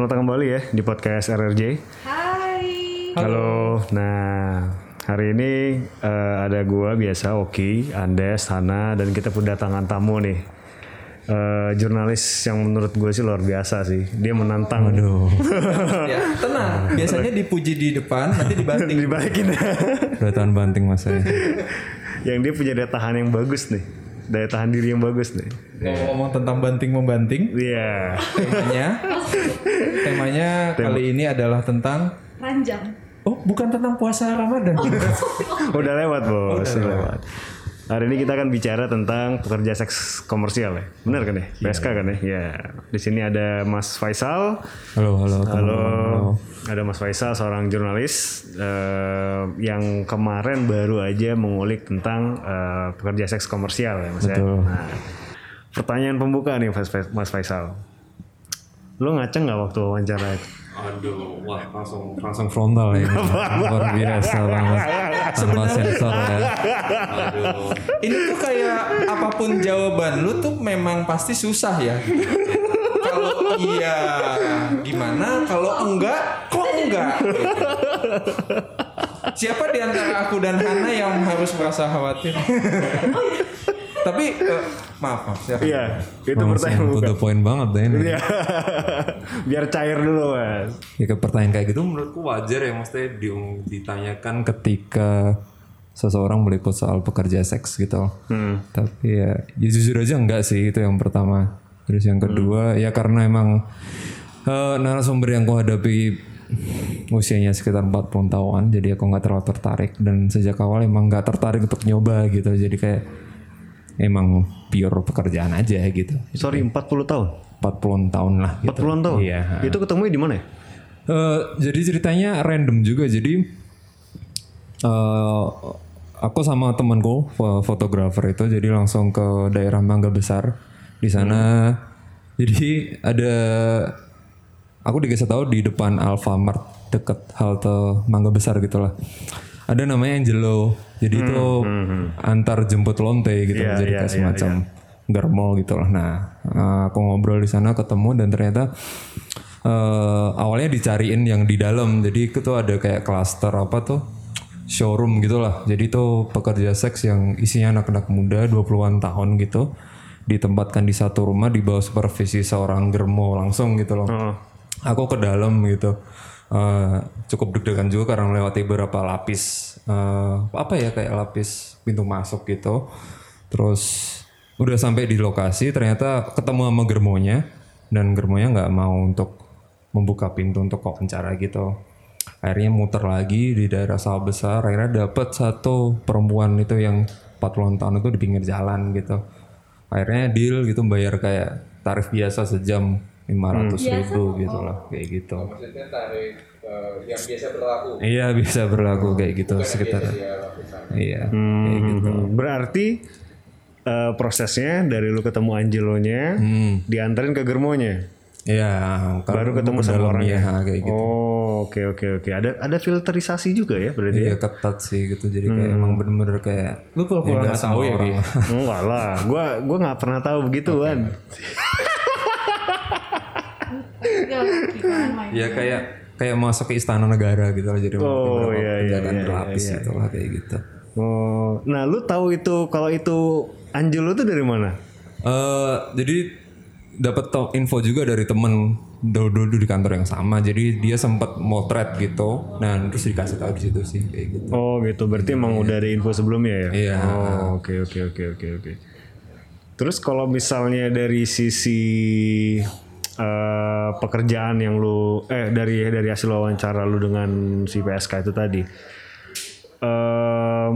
selamat datang kembali ya di podcast RRJ. Hai. Halo. Nah, hari ini eh, ada gua biasa Oki, Andes, Hana dan kita kedatangan tamu nih. Eh, jurnalis yang menurut gue sih luar biasa sih. Dia menantang. Aduh. ya tenang biasanya dipuji di depan nanti dibanting Dibalikin. Dua tahun banting mas saya. yang dia punya daya tahan yang bagus nih. Daya tahan diri yang bagus nih. ngomong tentang banting membanting Iya. temanya temanya kali ini adalah tentang Ranjang. oh bukan tentang puasa Ramadan Udah lewat bos. Udah lewat. Hari ini kita akan bicara tentang pekerja seks komersial ya. Benar kan ya? PSK kan ya? Ya. Di sini ada Mas Faisal. Halo halo. Halo. Ada Mas Faisal seorang jurnalis eh, yang kemarin baru aja mengulik tentang eh, pekerja seks komersial ya Mas ya. Betul. Nah, pertanyaan pembuka nih Mas Faisal. Lo ngaceng nggak waktu wawancara itu? Aduh, wah langsung langsung frontal ya. Luar biasa banget. Tanpa sensor ya. Aduh. ini tuh kayak apa pun jawaban lu tuh memang pasti susah ya kalau iya gimana kalau enggak kok enggak siapa di antara aku dan Hana yang harus merasa khawatir tapi eh, maaf maaf silakan. Iya, itu Langsung pertanyaan pembuka. the point banget deh ini. Iya. Biar cair dulu Mas. Ya ke pertanyaan kayak gitu menurutku wajar ya maksudnya di- ditanyakan ketika seseorang meliput soal pekerja seks gitu. Tapi ya, ya jujur aja enggak sih itu yang pertama. Terus yang kedua ya karena emang eh, narasumber yang aku hadapi usianya sekitar 40 tahun jadi aku nggak terlalu tertarik dan sejak awal emang nggak tertarik untuk nyoba gitu jadi kayak emang pure pekerjaan aja gitu Sorry, 40 tahun. 40 tahun lah gitu. 40 tahun. Iya. Itu ketemu di mana ya? Eh, jadi ceritanya random juga. Jadi eh aku sama temanku fo- fotografer itu jadi langsung ke daerah Mangga Besar. Di sana jadi ada aku dikasih tahu di depan Alfamart deket halte Mangga Besar gitu lah. Ada namanya Angelo. Jadi itu antar jemput lonte gitu. Iya, jadi iya, kayak iya, semacam germol gitu lah. Nah, eh, aku ngobrol di sana ketemu dan ternyata eh awalnya dicariin yang di dalam. Jadi itu ada kayak klaster apa tuh showroom gitu lah. Jadi tuh pekerja seks yang isinya anak-anak muda 20-an tahun gitu ditempatkan di satu rumah di bawah supervisi seorang germo langsung gitu loh. Aku ke dalam gitu. Eh, cukup deg-degan juga karena melewati beberapa lapis eh, apa ya kayak lapis pintu masuk gitu. Terus udah sampai di lokasi ternyata ketemu sama germonya dan germonya nggak mau untuk membuka pintu untuk wawancara gitu. Akhirnya muter lagi di daerah sawah besar, akhirnya dapet satu perempuan itu yang 40 tahun itu di pinggir jalan gitu. Akhirnya deal gitu bayar kayak tarif biasa sejam 500 ribu gitu lah kayak gitu. maksudnya tarik yang biasa berlaku Iya bisa berlaku kayak gitu sekitar. Iya kayak gitu. Hmm, Berarti eh, prosesnya dari lu ketemu Angelonya, diantarin ke germonya. Iya Baru ketemu ke sama dalam, orangnya. iya, kayak gitu. Oh, oke oke oke. Ada ada filterisasi juga ya berarti. Iya ketat sih gitu jadi kayak emang bener-bener kayak lu kalau pulang nggak tahu ya orang. Enggak lah, gua gua nggak pernah tahu begituan. Ya, main? Ya kayak kayak masuk ke istana negara gitu lah jadi Oh, iya, iya, penjagaan iya, berlapis iya, gitu lah kayak gitu. Oh, nah lu tahu itu kalau itu Angelo tuh dari mana? Eh jadi dapat info juga dari temen dulu dulu di kantor yang sama jadi dia sempat motret gitu nah terus dikasih tahu di situ sih kayak gitu Oh gitu, berarti emang udah ada info sebelumnya ya? Iya. Oh oke oke oke oke oke. Terus kalau misalnya dari sisi eh, pekerjaan yang lu eh dari dari hasil wawancara lu dengan si PSK itu tadi, em,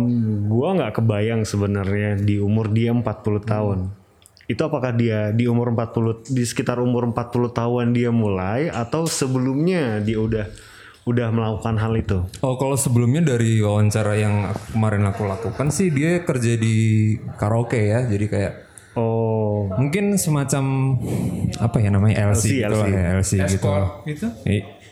gua nggak kebayang sebenarnya di umur dia 40 tahun. Itu apakah dia di umur 40 di sekitar umur 40 tahun dia mulai atau sebelumnya dia udah udah melakukan hal itu? Oh kalau sebelumnya dari wawancara yang kemarin aku lakukan sih dia kerja di karaoke ya jadi kayak Oh, mungkin semacam apa ya namanya LC, gitu lah ya LC gitu gitu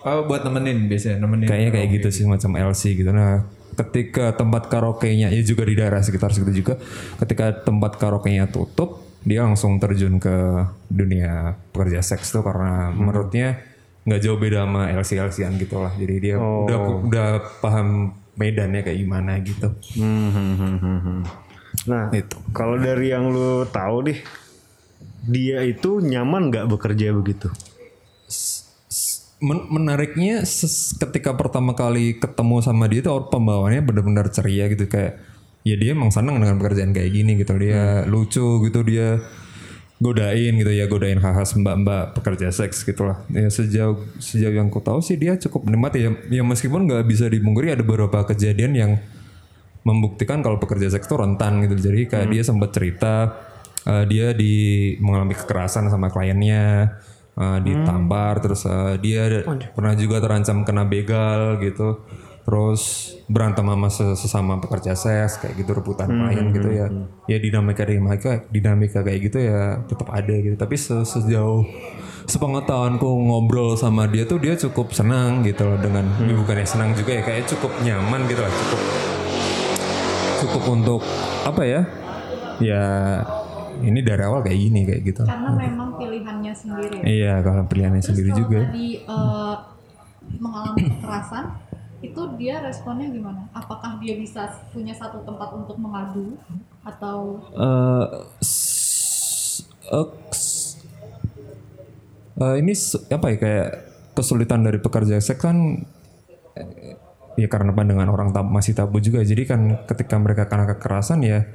oh buat nemenin biasanya nemenin Kayaknya kayak gitu sih macam LC gitu. Nah, ketika tempat karaoke-nya ya juga di daerah sekitar situ juga, ketika tempat karaoke-nya tutup, dia langsung terjun ke dunia pekerja seks tuh karena menurutnya nggak jauh beda sama LC LCan gitu lah jadi dia Oh. udah udah paham medannya kayak gimana gitu Hmm, hmm, hmm, hmm, hmm. Nah, Itu. kalau dari yang lu tahu nih, dia itu nyaman nggak bekerja begitu? Men- menariknya ketika pertama kali ketemu sama dia tuh pembawaannya benar-benar ceria gitu. Kayak ya dia emang seneng dengan pekerjaan kayak gini gitu. Dia lucu gitu dia godain gitu. Ya godain khas mbak-mbak pekerja seks gitulah. Ya sejauh sejauh yang ku tahu sih dia cukup menikmati ya ya meskipun nggak bisa dipungkiri ada beberapa kejadian yang membuktikan kalau pekerja seks itu rentan gitu. Jadi kayak dia sempat cerita eh, dia di mengalami kekerasan sama kliennya eh, ditampar terus eh, dia ada- pernah juga terancam kena begal gitu. Terus berantem sama ses- sesama pekerja seks kayak gitu rebutan klien gitu ya. ya dinamika dinamika dinamika kayak gitu ya tetap ada gitu. Tapi se- sejauh sepengetahuanku ngobrol sama dia tuh dia cukup senang gitu loh dengan ya bukannya senang juga ya kayak cukup nyaman gitu lah cukup cukup untuk apa ya ya ini dari awal kayak gini kayak gitu Karena memang pilihannya sendiri. ya. iya kalau pilihannya Terus sendiri kalau juga tadi eh, mengalami kekerasan, itu dia responnya gimana? Apakah dia bisa punya satu tempat untuk mengadu atau eh, s- eh, ini apa ya kayak kesulitan dari pekerja seks kan ya karena pandangan orang tab masih tabu juga jadi kan ketika mereka kena kekerasan ya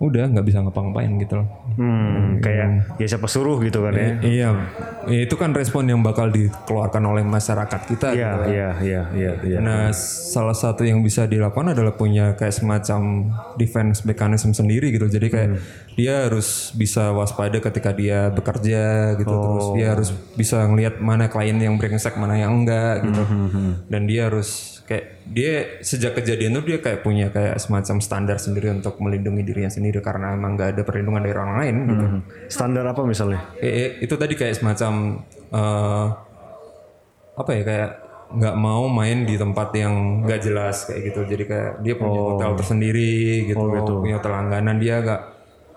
udah nggak bisa ngapa-ngapain gitu loh Hmm, kayak ya siapa suruh gitu kan ya? iya ya itu kan respon yang bakal dikeluarkan oleh masyarakat kita Iya, gitu. iya, iya, iya, iya. Nah, salah satu yang bisa dilakukan adalah punya kayak semacam defense mechanism sendiri gitu. Jadi kayak dia harus bisa waspada ketika dia bekerja gitu. Terus dia harus bisa ngelihat mana klien yang brengsek, mana yang enggak gitu. Dan dia harus kayak dia sejak kejadian itu dia kayak punya kayak semacam standar sendiri untuk melindungi dirinya sendiri karena emang nggak ada perlindungan dari orang lain gitu. Standar apa misalnya? Eh, eh, itu tadi kayak semacam eh, apa ya kayak nggak mau main di tempat yang nggak jelas kayak gitu. Jadi kayak dia punya hotel tersendiri gitu, punya hotel langganan. Dia nggak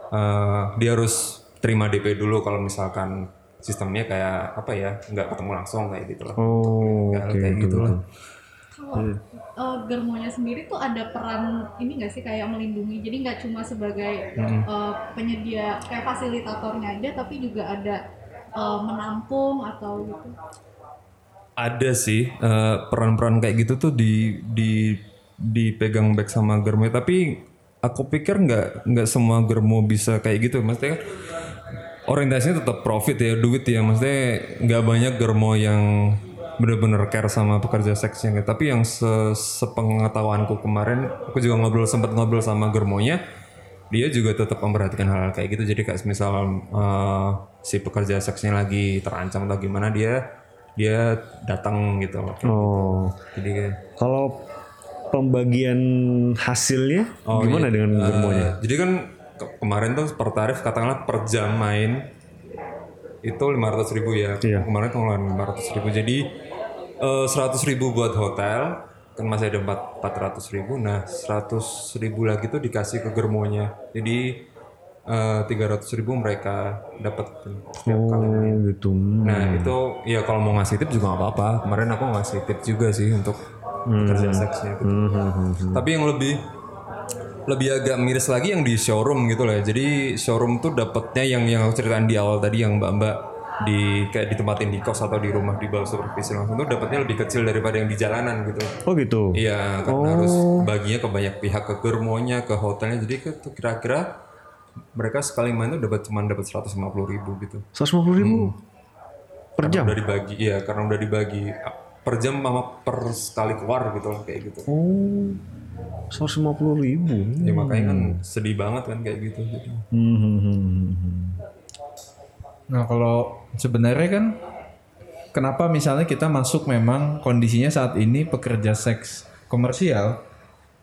eh, dia harus terima DP dulu kalau misalkan sistemnya kayak apa ya nggak ketemu langsung kayak gitu lah Oh, Kayak- oke, kayak oke, gitu lah. Kalau eh, germonya sendiri tuh ada peran ini nggak sih kayak melindungi? Jadi nggak cuma sebagai eh, penyedia kayak fasilitatornya aja, tapi juga ada eh, menampung atau gitu. ada sih peran-peran kayak gitu tuh di di dipegang back sama Germo tapi aku pikir nggak nggak semua Germo bisa kayak gitu. Maksudnya kan orientasinya tetap profit ya duit ya. Maksudnya nggak banyak Germo yang bener-bener care sama pekerja seksnya gitu. tapi yang se sepengetahuanku kemarin aku juga ngobrol sempat ngobrol sama Germonya dia juga tetap memperhatikan hal, -hal kayak gitu jadi kayak misal eh, si pekerja seksnya lagi terancam atau gimana dia dia datang gitu. Oh, Jadi kalau pembagian hasilnya Oh, gimana iya. dengan germonya? Eh, jadi kan ke- kemarin tuh per tarif katakanlah per jam main itu 500 ribu ya. Iya. Kemarin pengeluaran 500 ribu. Jadi eh, 100 ribu buat hotel kan masih ada 4 400 ribu. Nah 100 ribu lagi tuh dikasih ke germonya. Jadi eh, 300 ribu mereka dapat setiap kali main. Oh, gitu. Nah itu ya kalau mau ngasih tip juga nggak apa-apa. Kemarin aku ngasih tip juga sih untuk pekerja seksnya. Gitu. Tapi yang lebih lebih agak miris lagi yang di showroom gitu lah. Jadi showroom tuh dapatnya yang yang aku ceritain di awal tadi yang mbak-mbak di kayak ditempatin di kos atau di rumah di bawah supervisi langsung tuh dapatnya lebih kecil daripada yang di jalanan gitu. Oh gitu. Iya, karena harus baginya ke banyak pihak ke germonya, ke hotelnya. Jadi kira-kira mereka sekali main tuh dapat cuma dapat 150 ribu gitu. 150 ribu per jam. Udah dibagi, iya karena udah dibagi per jam sama per sekali keluar gitu loh kayak gitu. Oh, 150 ribu. Ya makanya kan sedih banget kan kayak gitu. Hmm, hmm, hmm, hmm. Nah kalau sebenarnya kan kenapa misalnya kita masuk memang kondisinya saat ini pekerja seks komersial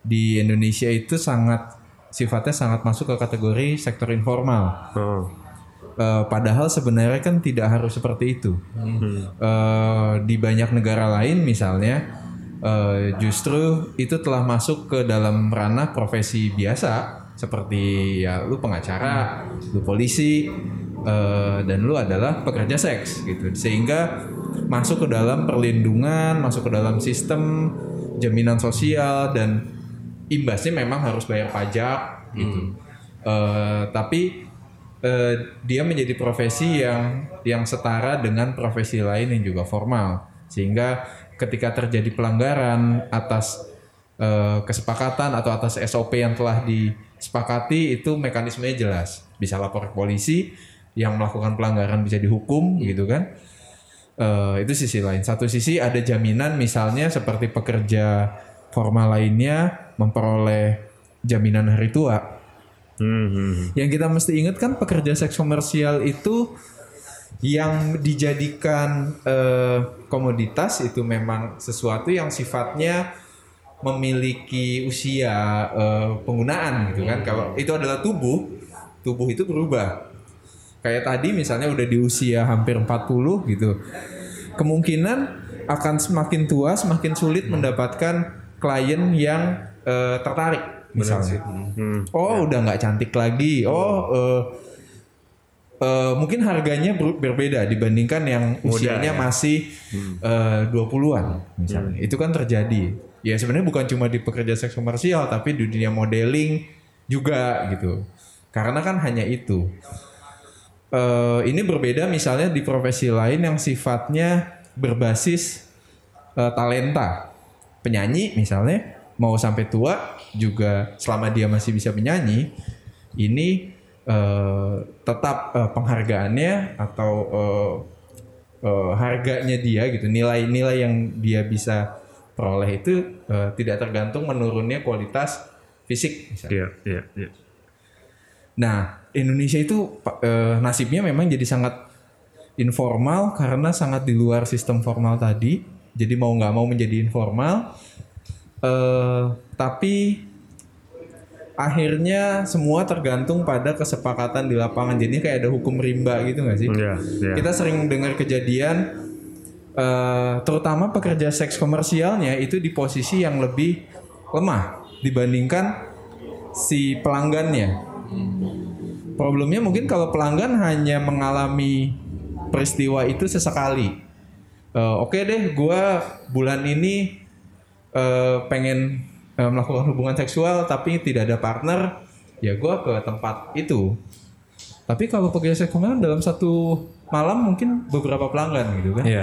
di Indonesia itu sangat sifatnya sangat masuk ke kategori sektor informal. Oh. Eh, padahal sebenarnya kan tidak harus seperti itu. Eh, di banyak negara lain misalnya eh, justru itu telah masuk ke dalam ranah profesi biasa seperti ya lu pengacara, lu polisi, eh, dan lu adalah pekerja seks gitu. Sehingga masuk ke dalam perlindungan, masuk ke dalam sistem jaminan sosial dan imbasnya memang harus bayar pajak gitu. Eh, tapi eh, dia menjadi profesi yang yang setara dengan profesi lain yang juga formal sehingga ketika terjadi pelanggaran atas kesepakatan atau atas SOP yang telah disepakati itu mekanismenya jelas bisa lapor ke polisi yang melakukan pelanggaran bisa dihukum gitu kan Eh, itu sisi lain satu sisi ada jaminan misalnya seperti pekerja formal lainnya memperoleh jaminan hari tua Hmm, hmm. yang kita mesti ingat kan pekerja seks komersial itu yang dijadikan eh, komoditas itu memang sesuatu yang sifatnya memiliki usia eh, penggunaan gitu kan. Kalau itu adalah tubuh, tubuh itu berubah. Kayak tadi misalnya udah di usia hampir 40 gitu. Kemungkinan akan semakin tua semakin sulit mendapatkan klien yang eh, tertarik misalnya. Hmm. Oh, udah nggak cantik lagi. Oh, eh, eh, mungkin harganya ber- berbeda dibandingkan yang usianya masih eh, 20-an misalnya. Itu kan terjadi. Ya sebenarnya bukan cuma di pekerja seks komersial tapi di dunia modeling juga gitu. Karena kan hanya itu. Eh, ini berbeda misalnya di profesi lain yang sifatnya berbasis eh, talenta. Penyanyi misalnya mau sampai tua juga selama dia masih bisa menyanyi ini eh, tetap eh, penghargaannya atau eh, eh, harganya dia gitu nilai-nilai yang dia bisa peroleh itu eh, tidak tergantung menurunnya kualitas fisik misalnya. Iya, iya, iya. Nah, Indonesia itu eh, nasibnya memang jadi sangat informal karena sangat di luar sistem formal tadi. Jadi mau nggak mau menjadi informal. Eh, tapi akhirnya semua tergantung pada kesepakatan di lapangan. Jadi kayak ada hukum rimba gitu nggak sih? Iya, iya. Kita sering dengar kejadian, eh, terutama pekerja seks komersialnya itu di posisi yang lebih lemah dibandingkan si pelanggannya. Problemnya mungkin kalau pelanggan hanya mengalami peristiwa itu sesekali. Eh, Oke deh, gua bulan ini eh, pengen eh, melakukan hubungan seksual tapi tidak ada partner, ya gua ke tempat itu. Tapi kalau pekerja seks komersial dalam satu malam mungkin beberapa pelanggan gitu kan, Iya.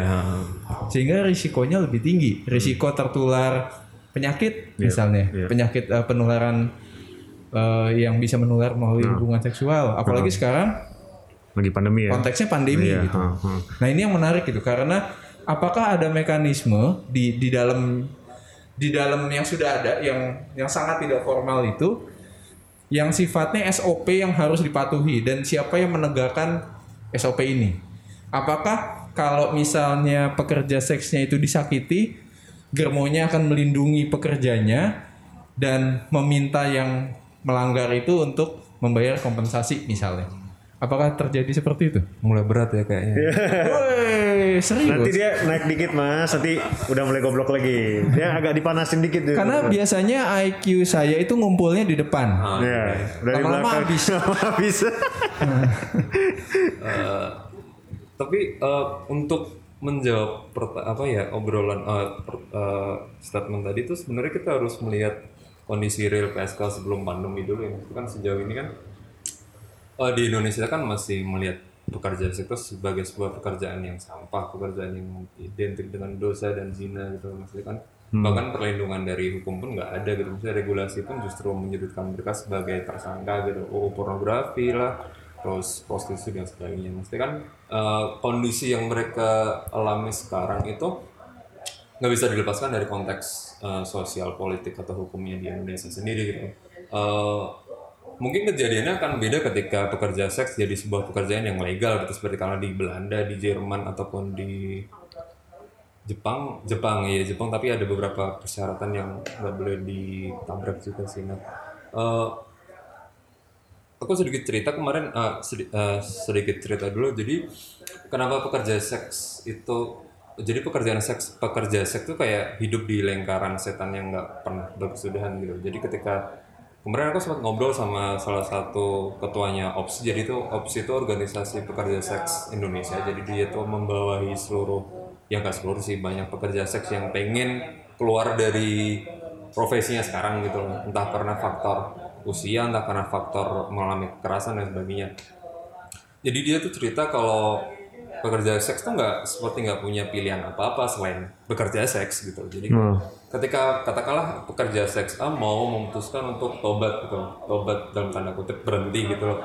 sehingga risikonya lebih tinggi. Risiko tertular penyakit misalnya, iya. penyakit eh, penularan eh, yang bisa menular melalui hubungan seksual. Apalagi sekarang Lagi pandemi ya. konteksnya pandemi Iya, gitu. ha. Nah ini yang menarik gitu karena apakah ada mekanisme di di dalam di dalam yang sudah ada yang yang sangat tidak formal itu yang sifatnya SOP yang harus dipatuhi dan siapa yang menegakkan SOP ini? Apakah kalau misalnya pekerja seksnya itu disakiti, germonya akan melindungi pekerjanya dan meminta yang melanggar itu untuk membayar kompensasi misalnya? Apakah terjadi seperti itu? Mulai berat ya kayaknya. Woi, serius. Nanti dia naik dikit mas, nanti udah mulai goblok lagi. Dia agak dipanasin dikit tuh. Karena biasanya IQ saya itu ngumpulnya di depan. ya, dari Lama-lama belakang habis. habis. Eh, tapi eh, untuk menjawab perta- apa ya obrolan eh, per- eh, statement tadi itu sebenarnya kita harus melihat kondisi real PSK sebelum pandemi dulu ya. Itu kan sejauh ini kan eh, di Indonesia kan masih melihat pekerjaan seks sebagai sebuah pekerjaan yang sampah, pekerjaan yang identik dengan dosa dan zina gitu maksudnya kan bahkan perlindungan dari hukum pun nggak ada gitu. Misalnya regulasi pun justru menyudutkan mereka sebagai tersangka gitu. Oh pornografi lah terus prostitusi dan sebagainya. Maksudnya kan eh, kondisi yang mereka alami sekarang itu nggak bisa dilepaskan dari konteks eh, sosial politik atau hukumnya di Indonesia sendiri gitu. Eh, mungkin kejadiannya akan beda ketika pekerja seks jadi sebuah pekerjaan yang legal gitu seperti kalau di Belanda, di Jerman ataupun di Jepang, Jepang ya Jepang tapi ada beberapa persyaratan yang nggak boleh ditabrak juga sih. Nah, eh, aku sedikit cerita kemarin eh, sedi- eh, sedikit cerita dulu jadi kenapa pekerja seks itu jadi pekerjaan seks pekerja seks itu kayak hidup di lingkaran setan yang nggak pernah berkesudahan gitu. Jadi ketika kemarin aku sempat ngobrol sama salah satu ketuanya OPS jadi itu OPS itu organisasi pekerja seks Indonesia. Jadi dia tuh membawahi seluruh yang gak seluruh sih banyak pekerja seks yang pengen keluar dari profesinya sekarang gitu loh. Entah karena faktor usia entah karena faktor mengalami kekerasan dan sebagainya. Jadi dia tuh cerita kalau pekerja seks tuh nggak seperti nggak punya pilihan apa-apa selain bekerja seks gitu. Jadi Hmm. ketika katakanlah pekerja seks A mau memutuskan untuk tobat gitu tobat dalam tanda kutip berhenti gitu loh.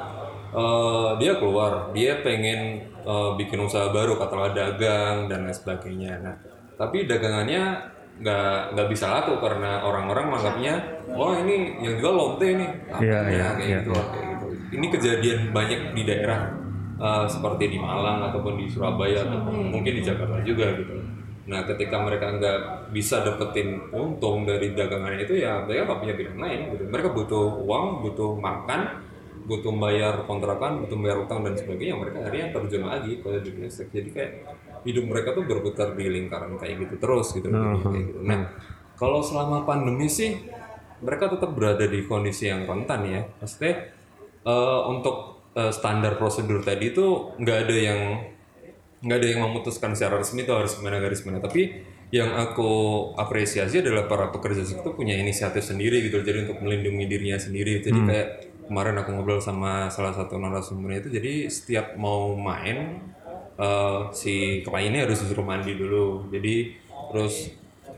Eh, dia keluar dia pengen eh, bikin usaha baru katakanlah dagang dan lain sebagainya. Nah tapi dagangannya nggak nggak bisa laku karena orang-orang menganggapnya wah ini yang jual lonte nih apa Iya, ya, iya, kayak iya, gitu kayak gitu. Ini kejadian banyak di daerah eh, seperti di Malang ataupun di Surabaya atau mungkin di Jakarta juga gitu Nah, ketika mereka nggak bisa dapetin untung dari dagangannya itu ya mereka nggak punya pilihan lain gitu. Mereka butuh uang, butuh makan, butuh bayar kontrakan, butuh bayar utang dan sebagainya. Mereka akhirnya terjun lagi ke dunia seks. Jadi kayak hidup mereka tuh berputar di lingkaran kayak gitu terus gitu. Jadi kayak gitu. Nah, kalau selama pandemi sih mereka tetap berada di kondisi yang rentan ya. Maksudnya eh, untuk eh, standar prosedur tadi itu nggak ada yang nggak ada yang memutuskan secara resmi itu harus gimana garis mana tapi yang aku apresiasi adalah para pekerja itu punya inisiatif sendiri gitu jadi untuk melindungi dirinya sendiri. Jadi kayak kemarin aku ngobrol sama salah satu narasumbernya itu jadi setiap mau main eh, si kliennya harus disuruh mandi dulu. Jadi terus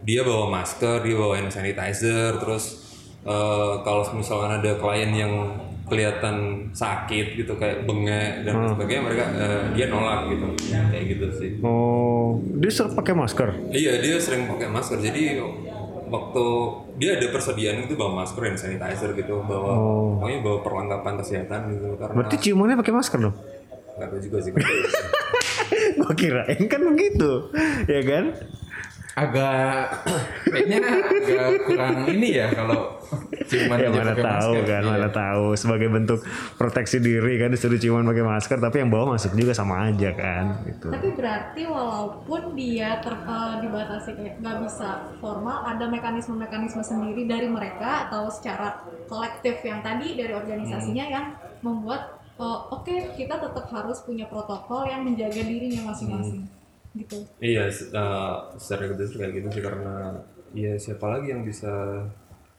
dia bawa masker dia bawa hand sanitizer terus eh, kalau misalkan ada klien yang kelihatan sakit gitu kayak bengek dan lain sebagainya mereka eh, dia nolak gitu. Kayak gitu sih. Oh, dia sering pakai masker. iya dia sering pakai masker. Jadi waktu dia ada persediaan itu bawa masker dan sanitizer gitu bawa pokoknya bawa perlengkapan kesehatan gitu karena Berarti ciumannya pakai masker dong? nggak tahu juga sih. Gua kirain kan begitu, ya kan? Agak kayaknya agak kurang ini ya kalau ciuman Ya mana pakai tahu masker. kan, Iya. mana tahu sebagai bentuk proteksi diri kan disuruh ciuman pakai masker, tapi yang bawah masuk juga sama aja kan, gitu. Tapi berarti walaupun dia ter, dibatasi kayak nggak bisa formal, ada mekanisme-mekanisme sendiri dari mereka atau secara kolektif yang tadi dari organisasinya yang membuat oh, oke kita tetap harus punya protokol yang menjaga dirinya masing-masing. Gitu. iya se- eh, secara gitu kayak gitu sih karena ya siapa lagi yang bisa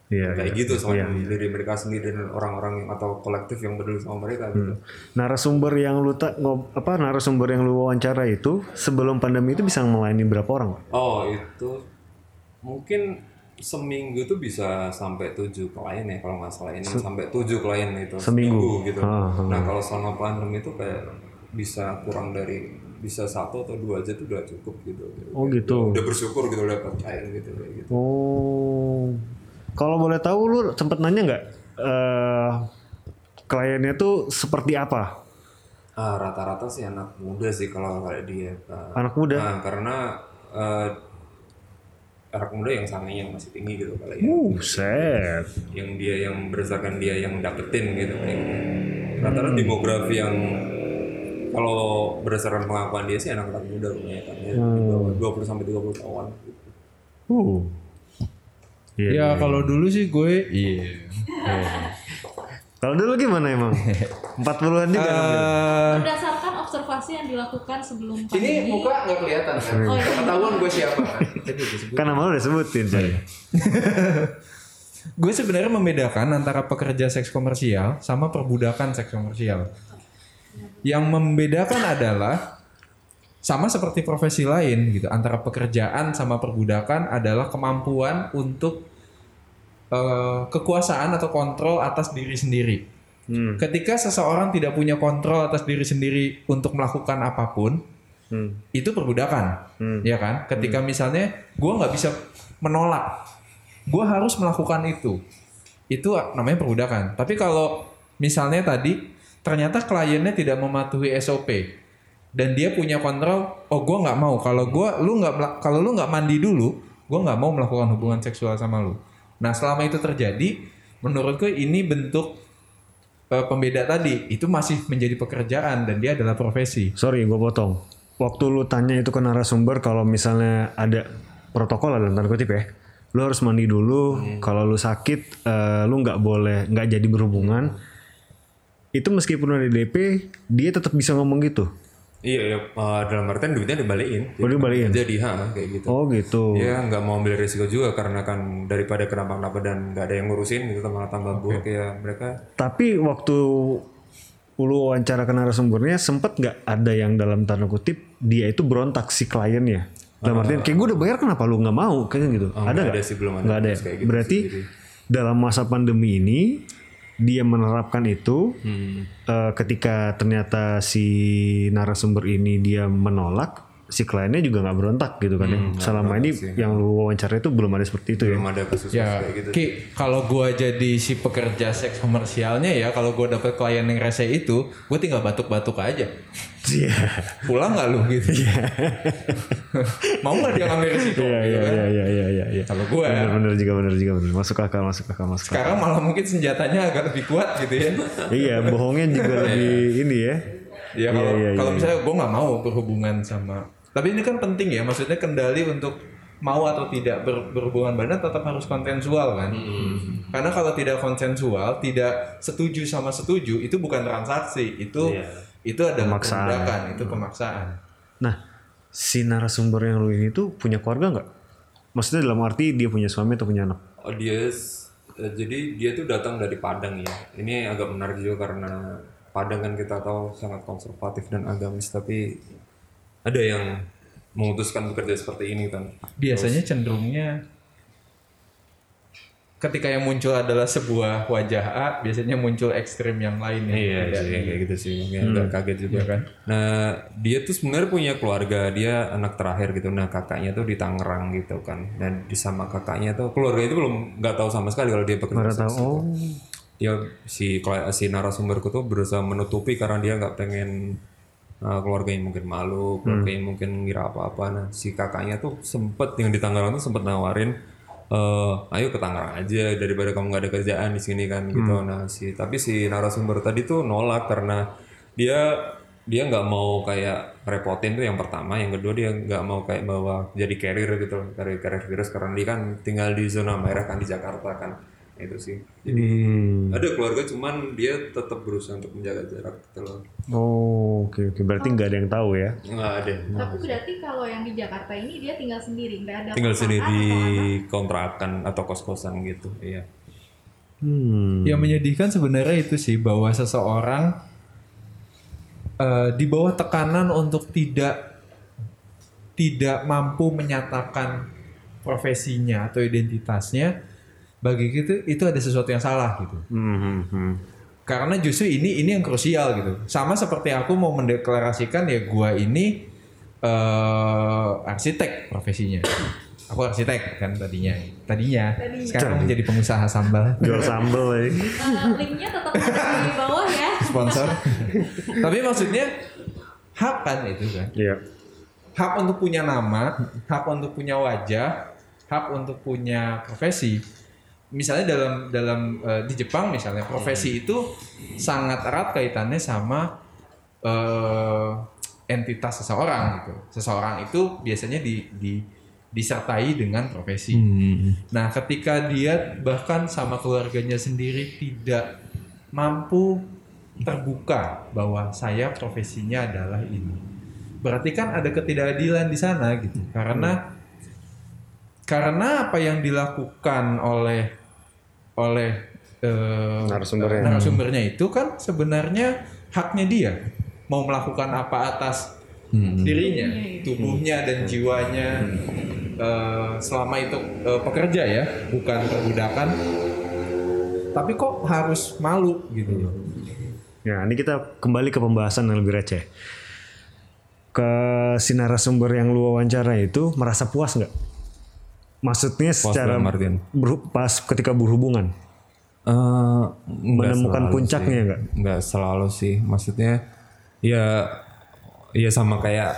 Iya, kayak iya. gitu sama Iya, diri mereka sendiri dan orang-orang yang- atau kolektif yang peduli sama mereka gitu. Narasumber yang lu tak ngob- apa narasumber yang lu wawancara itu sebelum pandemi itu bisa melayani berapa orang? Oh itu mungkin seminggu tuh bisa sampai tujuh klien ya kalau nggak salah ini sampai tujuh klien itu Seminggu? gitu. Ah, ah. Nah kalau selama pandemi itu kayak bisa kurang dari bisa satu atau dua aja tuh udah cukup gitu. Oh gitu. Udah bersyukur gitu udah dapat klien gitu kayak gitu. Oh, kalau boleh tahu lu sempet nanya nggak eh kliennya tuh seperti apa? Ah, rata-rata sih anak muda sih kalau kayak dia. Kak. Anak muda? Nah, karena eh, anak muda yang sangenya masih tinggi gitu kali ya. Uh, set. yang dia yang berdasarkan dia yang dapetin gitu gitu. Rata-rata demografi yang kalau berdasarkan pengakuan dia sih anak-anak muda kebanyakan ya di bawah 20 sampai 30 tahun gitu. Uh. Iya. Ya kalau dulu sih gue iya. Iya. Kalau dulu gimana emang? 40-an juga. Eh, Berdasarkan observasi yang dilakukan sebelum ini pandemi, muka nggak kelihatan kan? Oh, iya. Ketahuan gue siapa kan? Jadi disebut. kan nama lu udah sebutin, coy. Gue sebenarnya membedakan antara pekerja seks komersial sama perbudakan seks komersial. Yang membedakan adalah sama seperti profesi lain gitu. Antara pekerjaan sama perbudakan adalah kemampuan untuk eh, kekuasaan atau kontrol atas diri sendiri. Hmm. Ketika seseorang tidak punya kontrol atas diri sendiri untuk melakukan apa pun, Hmm. itu perbudakan, ya kan? Ketika misalnya gue nggak bisa menolak, gue harus melakukan itu, itu namanya perbudakan. Tapi kalau misalnya tadi ternyata kliennya tidak mematuhi SOP dan dia punya kontrol, oh gue nggak mau. Kalau gue, lu nggak, kalau lu nggak mandi dulu, gue nggak mau melakukan hubungan seksual sama lu. Nah selama itu terjadi, menurutku ini bentuk eh, pembeda tadi itu masih menjadi pekerjaan dan dia adalah profesi. Sorry, gue potong. Waktu lu tanya itu ke narasumber kalau misalnya ada protokol dalam tanda kutip ya, lu harus mandi dulu. Kalau lu sakit, eh, lu nggak boleh nggak jadi berhubungan. Itu meskipun ada DP, dia tetap bisa ngomong gitu. Iya, iya eh, dalam artian duitnya dibalikin. Oh, dibalikin? Jadi ha kayak gitu. Oh gitu. Dia nggak mau ambil risiko juga karena kan daripada kenapa-napa dan nggak ada yang ngurusin gitu malah tambah buruk ya mereka. Tapi waktu lu wawancara ke narasumbernya sempet nggak ada yang dalam tanda kutip dia itu berontak si kliennya. Dalam artian kayak gue udah bayar kenapa lu nggak mau kayak gitu. ada Oh, nggak nggak? ada sih belum ada. Nggak ada. ya? kayak gitu Berarti sih, dalam masa pandemi ini dia menerapkan itu Hmm. eh, ketika ternyata si narasumber ini dia menolak si kliennya juga nggak berontak gitu kan ya. Selama ini yang lu wawancara itu belum ada seperti itu ya. belum ada kasus Ya, kayak gitu. Ki, kalau gua jadi si pekerja seks komersialnya ya, kalau gua dapet klien yang rese itu, gue tinggal batuk-batuk aja. Iya. Pulang nggak lu gitu? Mau nggak dia ngambil risiko? Iya gitu iya kan? iya iya iya iya. iya. Kalau gua Bener bener juga bener juga bener. Masuk akal masuk akal masuk akal. sekarang malah mungkin senjatanya agak lebih kuat gitu ya. iya bohongnya juga lebih ini ya. Ya kalau Iya, iya, kalau iya. misalnya gue nggak mau berhubungan sama, tapi ini kan penting ya, maksudnya kendali untuk mau atau tidak ber- berhubungan badan tetap harus konsensual kan. Hmm. Karena kalau tidak konsensual, tidak setuju sama setuju, itu bukan transaksi, itu Iya. itu ada Pemaksaan. itu pemaksaan. Nah si narasumber yang lu ini tuh punya keluarga nggak? Maksudnya dalam arti dia punya suami atau punya anak? Oh dia eh, jadi dia tuh datang dari Padang ya. Ini agak menarik juga karena Padang kan kita tahu sangat konservatif dan agamis tapi ada yang memutuskan bekerja seperti ini kan. Biasanya cenderungnya ketika yang muncul adalah sebuah wajah A, biasanya muncul ekstrim yang lain yang Iya beda. sih kayak gitu sih. Makanya agak kaget juga Iya kan? Nah dia tuh sebenarnya punya keluarga dia anak terakhir gitu. Nah kakaknya tuh di Tangerang gitu kan. Dan di sama kakaknya tuh keluarga itu belum nggak tahu sama sekali kalau dia bekerja. Baru tahu. Oh dia si si narasumberku tuh berusaha menutupi karena dia nggak pengen uh, keluarganya mungkin malu, keluarganya mungkin ngira apa-apa. Nah si kakaknya tuh sempet yang di Tangerang tuh sempet nawarin, eh ayo ke Tangerang aja daripada kamu nggak ada kerjaan di sini kan gitu. Nah si tapi si narasumber tadi tuh nolak karena dia dia nggak mau kayak repotin tuh yang pertama, yang kedua dia nggak mau kayak bawa jadi carrier gitu, loh, carrier carrier virus. Karena dia kan tinggal di zona merah kan di Jakarta kan itu sih. Jadi Hmm. ada keluarga cuman dia tetap berusaha untuk menjaga jarak gitu loh Oh oke oke berarti nggak ada yang tahu ya? nggak ada Tapi berarti kalau yang di Jakarta ini dia tinggal sendiri, nggak ada tinggal sendiri atau kontrakan atau kos kosan gitu iya Hmm. Yang menyedihkan sebenarnya itu sih bahwa seseorang eh, di bawah tekanan untuk tidak tidak mampu menyatakan profesinya atau identitasnya, bagi kita itu ada sesuatu yang salah gitu. Hmm, hmm, hmm. Karena justru ini ini yang krusial gitu. Sama seperti aku mau mendeklarasikan ya gua ini eh arsitek profesinya. Aku arsitek kan tadinya. Tadinya. Sekarang menjadi pengusaha sambal. Jual sambel ya. Linknya tetap ada di bawah ya. sponsor. Tapi maksudnya hak kan itu kan. Iya. Hak untuk punya nama, hak untuk punya wajah, hak untuk punya profesi. Misalnya dalam dalam eh, di Jepang misalnya profesi itu sangat erat kaitannya sama eh, entitas seseorang gitu. Seseorang itu biasanya di, di disertai dengan profesi. Nah, ketika dia bahkan sama keluarganya sendiri tidak mampu terbuka bahwa saya profesinya adalah ini. Berarti kan ada ketidakadilan di sana gitu. Karena karena apa yang dilakukan oleh oleh eh, Narasumbernya. narasumbernya itu kan sebenarnya haknya dia mau melakukan apa atas dirinya, tubuhnya dan jiwanya eh, selama itu eh, pekerja ya, bukan perbudakan. Tapi kok harus malu gitu loh. Ya, ini kita kembali ke pembahasan yang lebih receh. Ke si narasumber yang lu wawancara itu merasa puas nggak? Maksudnya secara berhu- pas ketika berhubungan. Nggak Menemukan puncaknya sih. nggak? nggak selalu sih maksudnya ya ya sama kayak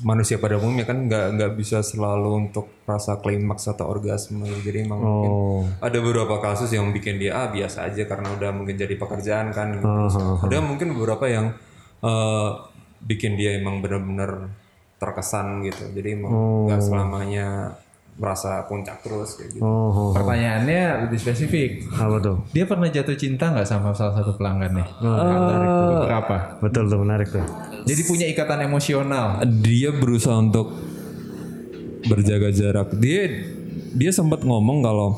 manusia pada umumnya kan nggak nggak bisa selalu untuk rasa klimaks atau orgasme jadi emang mungkin Oh. ada beberapa kasus yang bikin dia ah biasa aja karena udah mungkin jadi pekerjaan kan gitu. ada mungkin beberapa yang eh, bikin dia emang benar-benar terkesan gitu jadi emang nggak selamanya merasa puncak terus kayak gitu Oh, oh, oh. Pertanyaannya lebih spesifik. apa tuh? Dia pernah jatuh cinta nggak sama salah satu pelanggannya? Menarik tuh. Berapa? Betul tuh menarik tuh. Jadi punya ikatan emosional. dia berusaha untuk berjaga jarak. Dia dia sempat ngomong kalau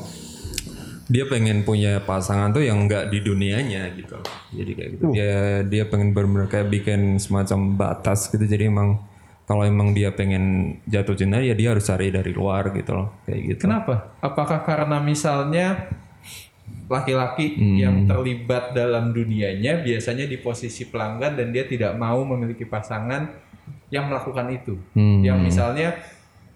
dia pengen punya pasangan tuh yang enggak di dunianya gitu. Jadi kayak gitu. Dia dia pengen benar kayak bikin semacam batas gitu. Jadi emang kalau emang dia pengen jatuh cinta ya dia harus cari dari luar gitu loh. Kayak gitu. Kenapa? Apakah karena misalnya laki-laki yang terlibat dalam dunianya biasanya di posisi pelanggan dan dia tidak mau memiliki pasangan yang melakukan itu. Yang misalnya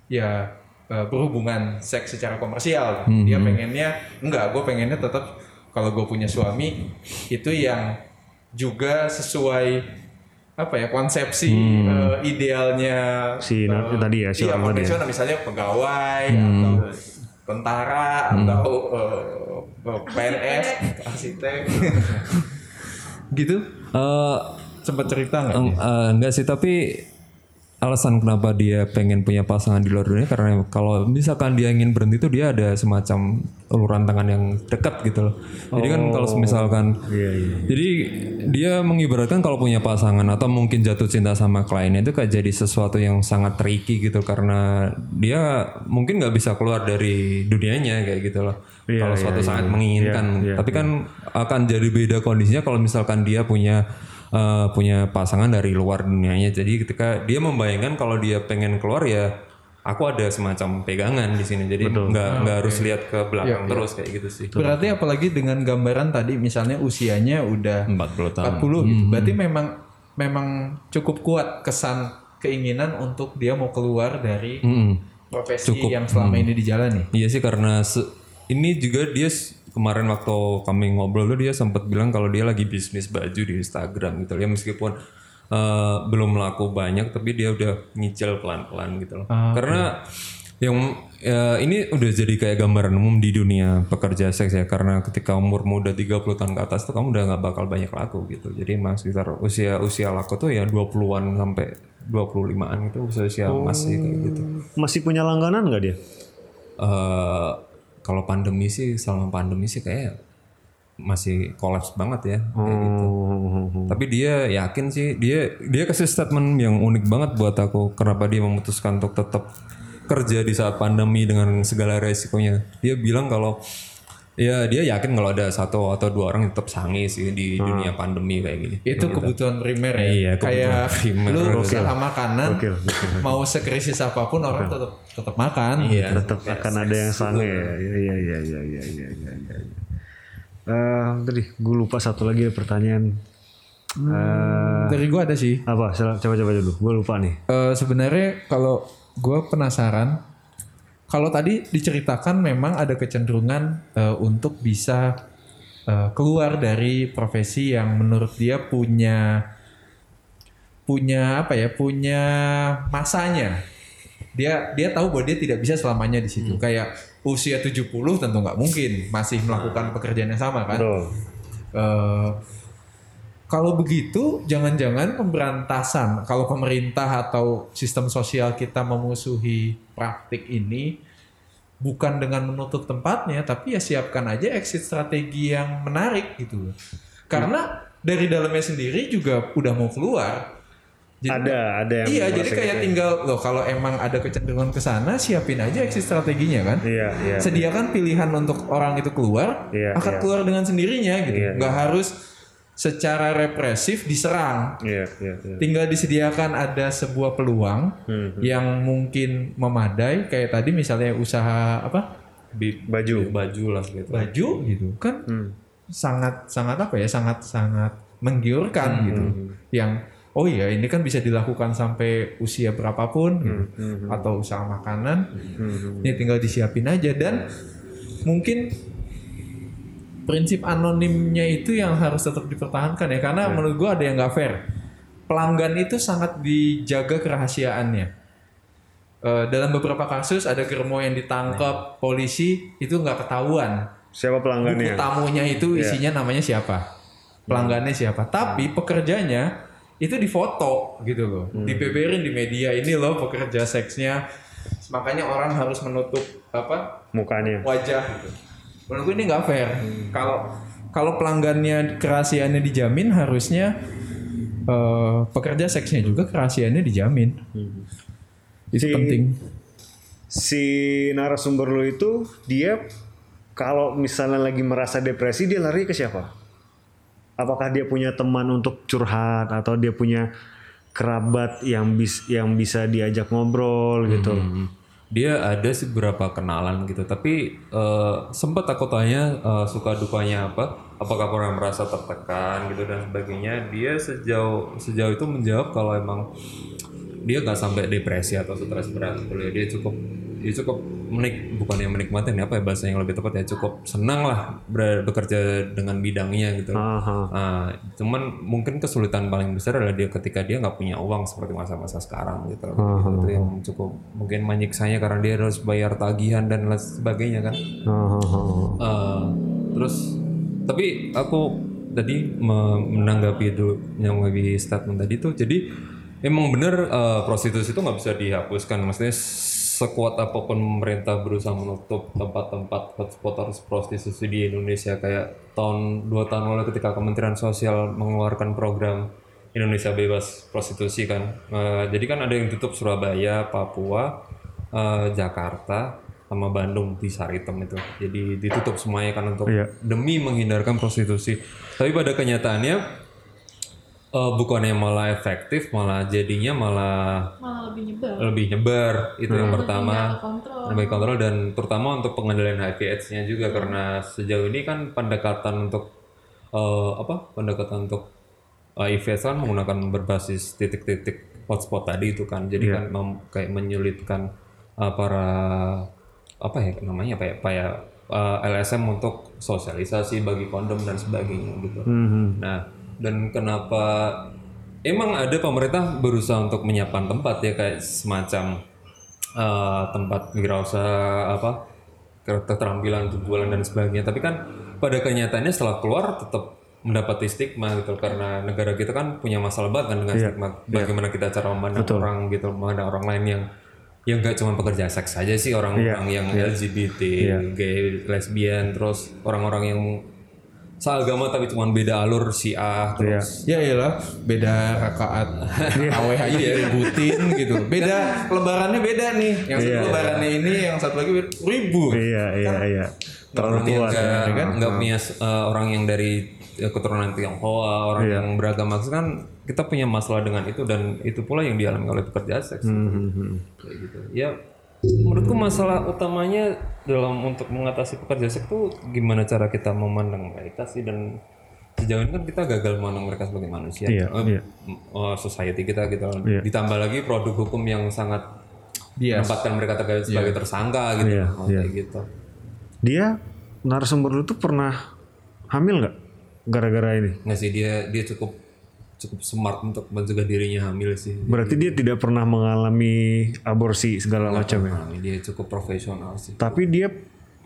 ya eh, berhubungan seks secara komersial. Dia pengennya enggak, gue pengennya tetap kalau gue punya suami itu yang juga sesuai apa ya konsepsi eh, idealnya Si Nar- tadi ya, si iya, orang tadi ya. misalnya pegawai atau tentara atau eh, PNS, arsitek, gitu. Eh, Sempat cerita nggak? Eng- eh, enggak sih tapi alasan kenapa dia pengen punya pasangan di luar dunia karena kalau misalkan dia ingin berhenti itu dia ada semacam uluran tangan yang dekat gitu loh. Jadi kan kalau misalkan Iya iya. jadi dia mengibaratkan kalau punya pasangan atau mungkin jatuh cinta sama kliennya itu kayak jadi sesuatu yang sangat tricky gitu karena dia mungkin nggak bisa keluar dari dunianya kayak gitu loh. Iya, kalau iya, suatu iya, saat iya. menginginkan, Iya, iya, tapi kan akan jadi beda kondisinya kalau misalkan dia punya eh, punya pasangan dari luar dunianya. Jadi ketika dia membayangkan kalau dia pengen keluar ya aku ada semacam pegangan di sini. Jadi nggak nggak harus lihat ke belakang terus kayak gitu sih. Berarti apalagi dengan gambaran tadi misalnya usianya udah 40 tahun. 40 gitu. Berarti memang memang cukup kuat kesan keinginan untuk dia mau keluar dari Mm-mm. profesi yang selama ini dijalani. Iya sih karena se- ini juga dia kemarin waktu kami ngobrol tuh dia sempat bilang kalau dia lagi bisnis baju di Instagram gitu ya meskipun eh, belum laku banyak tapi dia udah nyicil pelan-pelan gitu loh. Karena yang ya, ini udah jadi kayak gambaran umum di dunia pekerja seks ya karena ketika umur muda 30 tahun ke atas tuh kamu udah nggak bakal banyak laku gitu. Jadi emang sekitar usia usia laku tuh ya 20-an sampai 25-an itu usia usia masih kayak gitu. Masih punya langganan nggak dia? eh kalau pandemi sih selama pandemi sih kayak masih kolaps banget ya kayak gitu. Oh, Tapi dia yakin sih dia dia kasih statement yang unik banget buat aku kenapa dia memutuskan untuk tetap kerja di saat pandemi dengan segala resikonya. Dia bilang kalau ya dia yakin kalau ada satu atau dua orang yang tetap sange sih di dunia pandemi kayak gini. Itu kebutuhan primer ya. Iya, kebutuhan Kayak primer. lu Gokil. usaha makanan, gokil. mau sekrisis apa pun orang tetap tetap makan. Iya. tetap akan ada yang sange ya. Iya iya iya iya iya iya iya. iya. Eh, tadi gue lupa satu lagi pertanyaan. Eh, Dari gua ada sih. apa? Coba coba dulu. Gue lupa nih. Eh, sebenarnya kalau gue penasaran, kalau tadi diceritakan memang ada kecenderungan eh, untuk bisa eh, keluar dari profesi yang menurut dia punya punya apa ya, punya masanya. Dia dia tahu bahwa dia tidak bisa selamanya di situ. Kayak usia 70 tentu nggak mungkin masih melakukan pekerjaan yang sama kan. Betul. Eh, kalau begitu, jangan-jangan pemberantasan, kalau pemerintah atau sistem sosial kita memusuhi praktik ini, bukan dengan menutup tempatnya, tapi ya siapkan aja exit strategi yang menarik gitu. Karena dari dalamnya sendiri juga udah mau keluar. Jadi- Ada ada yang iya, jadi kayak gitu. tinggal loh kalau emang ada kecenderungan ke sana, siapin aja exit strateginya kan Iya iya. sediakan pilihan untuk orang itu keluar Iya, akan iya. keluar dengan sendirinya gitu Iya, nggak harus secara represif diserang Iya iya iya. tinggal disediakan ada sebuah peluang Hmm. yang mungkin memadai kayak tadi misalnya usaha apa Baju. baju lah gitu. baju gitu kan Hmm. sangat sangat apa ya sangat sangat menggiurkan Hmm. gitu yang oh iya ini kan bisa dilakukan sampai usia berapapun gitu. Hmm. atau usaha makanan ini tinggal disiapin aja dan mungkin prinsip anonimnya itu yang harus tetap dipertahankan ya karena menurut gua ada yang nggak fair. Pelanggan itu sangat dijaga kerahasiaannya. Eh, dalam beberapa kasus ada germo yang ditangkap polisi itu nggak ketahuan. Siapa buku pelanggannya? tamunya itu isinya namanya siapa? Pelanggannya siapa? Tapi pekerjanya itu difoto gitu loh. Dibeberin di media ini loh pekerja seksnya. Makanya orang harus menutup apa Mukanya. wajah gitu menurut gue ini nggak fair kalau kalau pelanggannya kerahasiaannya dijamin harusnya eh, pekerja seksnya juga kerahasiaannya dijamin. Itu Si- penting. Si narasumber lo itu dia kalau misalnya lagi merasa depresi dia lari ke siapa? Apakah dia punya teman untuk curhat atau dia punya kerabat yang bis yang bisa diajak ngobrol gitu? Dia ada sih beberapa kenalan gitu, tapi eh, sempat aku tanya eh, suka dukanya apa, apakah pernah merasa tertekan gitu dan sebagainya. Dia sejauh sejauh itu menjawab kalau emang dia nggak sampai depresi atau stres berat ya. Dia cukup dia cukup menik bukan yang menikmati apa ya bahasa yang lebih tepat ya cukup senang lah ber- bekerja dengan bidangnya gitu. Aha. Nah, cuman mungkin kesulitan paling besar adalah dia ketika dia nggak punya uang seperti masa-masa sekarang gitu. Itu yang cukup mungkin menyiksanya karena dia harus bayar tagihan dan lain sebagainya kan. Aha. Eh, terus tapi aku tadi me- menanggapi itu yang menanggapi statement tadi tuh jadi emang bener eh, prostitusi itu nggak bisa dihapuskan maksudnya sekuat apa pun pemerintah berusaha menutup tempat-tempat hotspot prostitusi di Indonesia. Kayak tahun dua tahun lalu ketika Kementerian Sosial mengeluarkan program Indonesia bebas prostitusi kan. Eh, jadi kan ada yang tutup Surabaya Papua eh, Jakarta sama Bandung di Saritem itu. Jadi ditutup semuanya kan untuk Iya. demi menghindarkan prostitusi. Tapi pada kenyataannya eh, bukannya malah efektif malah jadinya malah malah lebih nyebar. lebih nyebar. Itu yang pertama. Nggak kontrol. Lebih kontrol dan terutama untuk pengendalian HIV AIDS-nya juga karena sejauh ini kan pendekatan untuk eh, apa pendekatan untuk HIV AIDS kan menggunakan berbasis titik-titik hotspot tadi itu kan. Jadi kan mem- kayak menyulitkan eh, para apa ya namanya apa ya apa ya eh, LSM untuk sosialisasi bagi kondom dan sebagainya gitu. Mhm. Nah, dan kenapa emang ada pemerintah berusaha untuk menyiapkan tempat ya kayak semacam eh, tempat wirausaha apa keterampilan jualan dan sebagainya. Tapi kan pada kenyataannya setelah keluar tetap mendapati stigma gitu karena negara kita kan punya masalah banget kan dengan stigma. bagaimana kita cara memandang orang gitu memandang orang lain yang yang gak cuma pekerja seks saja sih orang-orang yang LGBT, gay, lesbian, terus orang-orang yang seagama tapi cuma beda alur si A terus Ya iyalah, beda rakaat AWH aja diributin gitu. Beda lebarannya beda nih. Yang satu lebarannya ini, yang satu lagi ribu. Iya iya iya. Terlalu orang yang kuat. nggak nggak punya uh, orang yang dari uh, keturunan Tionghoa orang yang beragama kan kita punya masalah dengan itu dan itu pula yang dialami oleh pekerja seks kayak gitu ya menurutku masalah utamanya dalam untuk mengatasi pekerja seks itu gimana cara kita memandang mereka sih dan sejauh ini kan kita gagal memandang mereka sebagai manusia. Iya, Eh, iya. eh, society kita gitu. Ditambah lagi produk hukum yang sangat Bias. menempatkan mereka terkait sebagai tersangka gitu. Iya, Oh, kayak gitu. Dia narasumber lu tuh pernah hamil nggak gara-gara ini? Nggak sih dia dia cukup cukup smart untuk mencegah dirinya hamil sih. Berarti dia tidak pernah mengalami aborsi segala macam ya. Dia cukup profesional sih. Tapi dia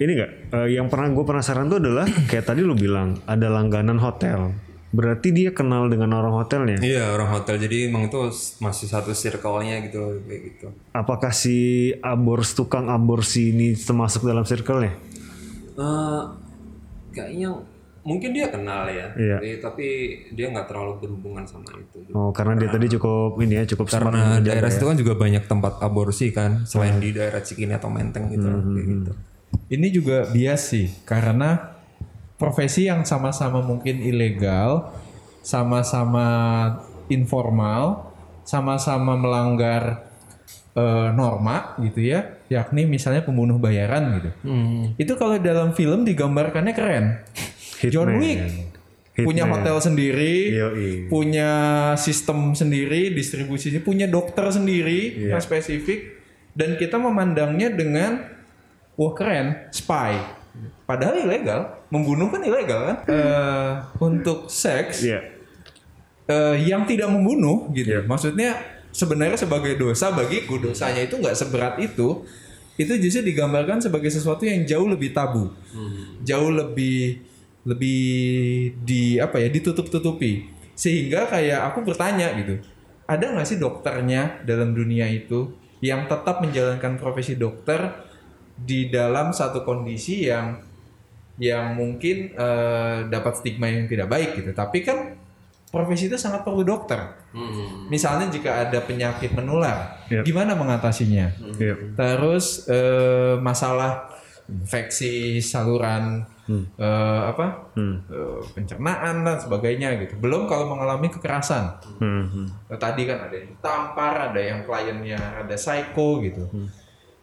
ini nggak? eh, yang pernah gue penasaran tuh adalah kayak tadi lu bilang ada langganan hotel. Berarti dia kenal dengan orang hotelnya. Iya orang hotel jadi emang itu masih satu circle-nya gitu kayak gitu. Apakah si abors tukang aborsi ini termasuk dalam circle-nya? Eh kayaknya mungkin dia kenal ya, Iya. tapi, tapi dia nggak terlalu berhubungan sama itu. Oh, karena dia tadi cukup ini ya, cukup Karena daerah ya. situ kan juga banyak tempat aborsi kan, selain di daerah Cikini atau Menteng gitu, kayak gitu. Ini juga bias sih, karena profesi yang sama-sama mungkin ilegal, sama-sama informal, sama-sama melanggar eh, norma gitu ya, yakni misalnya pembunuh bayaran gitu. Itu kalau dalam film digambarkannya keren. John Hitman. Wick punya hotel sendiri, Yoi. punya sistem sendiri, distribusinya, punya dokter sendiri yang spesifik, dan kita memandangnya dengan wah keren, spy. Padahal ilegal, membunuh kan ilegal kan? Eh, untuk seks Iya. eh, yang tidak membunuh gitu. Maksudnya sebenarnya sebagai dosa bagiku dosanya itu nggak seberat itu. Itu justru digambarkan sebagai sesuatu yang jauh lebih tabu, jauh lebih lebih di apa ya ditutup-tutupi. Sehingga kayak aku bertanya gitu, ada nggak sih dokternya dalam dunia itu yang tetap menjalankan profesi dokter di dalam satu kondisi yang yang mungkin eh, dapat stigma yang tidak baik gitu. Tapi kan profesi itu sangat perlu dokter. Misalnya jika ada penyakit menular, Yep. gimana mengatasinya? Iya. Terus eh, masalah infeksi saluran eh, apa eh, pencernaan dan sebagainya gitu. Belum kalau mengalami kekerasan. Hmm, hmm. Nah, Tadi kan ada yang tampar, ada yang kliennya ada psycho gitu.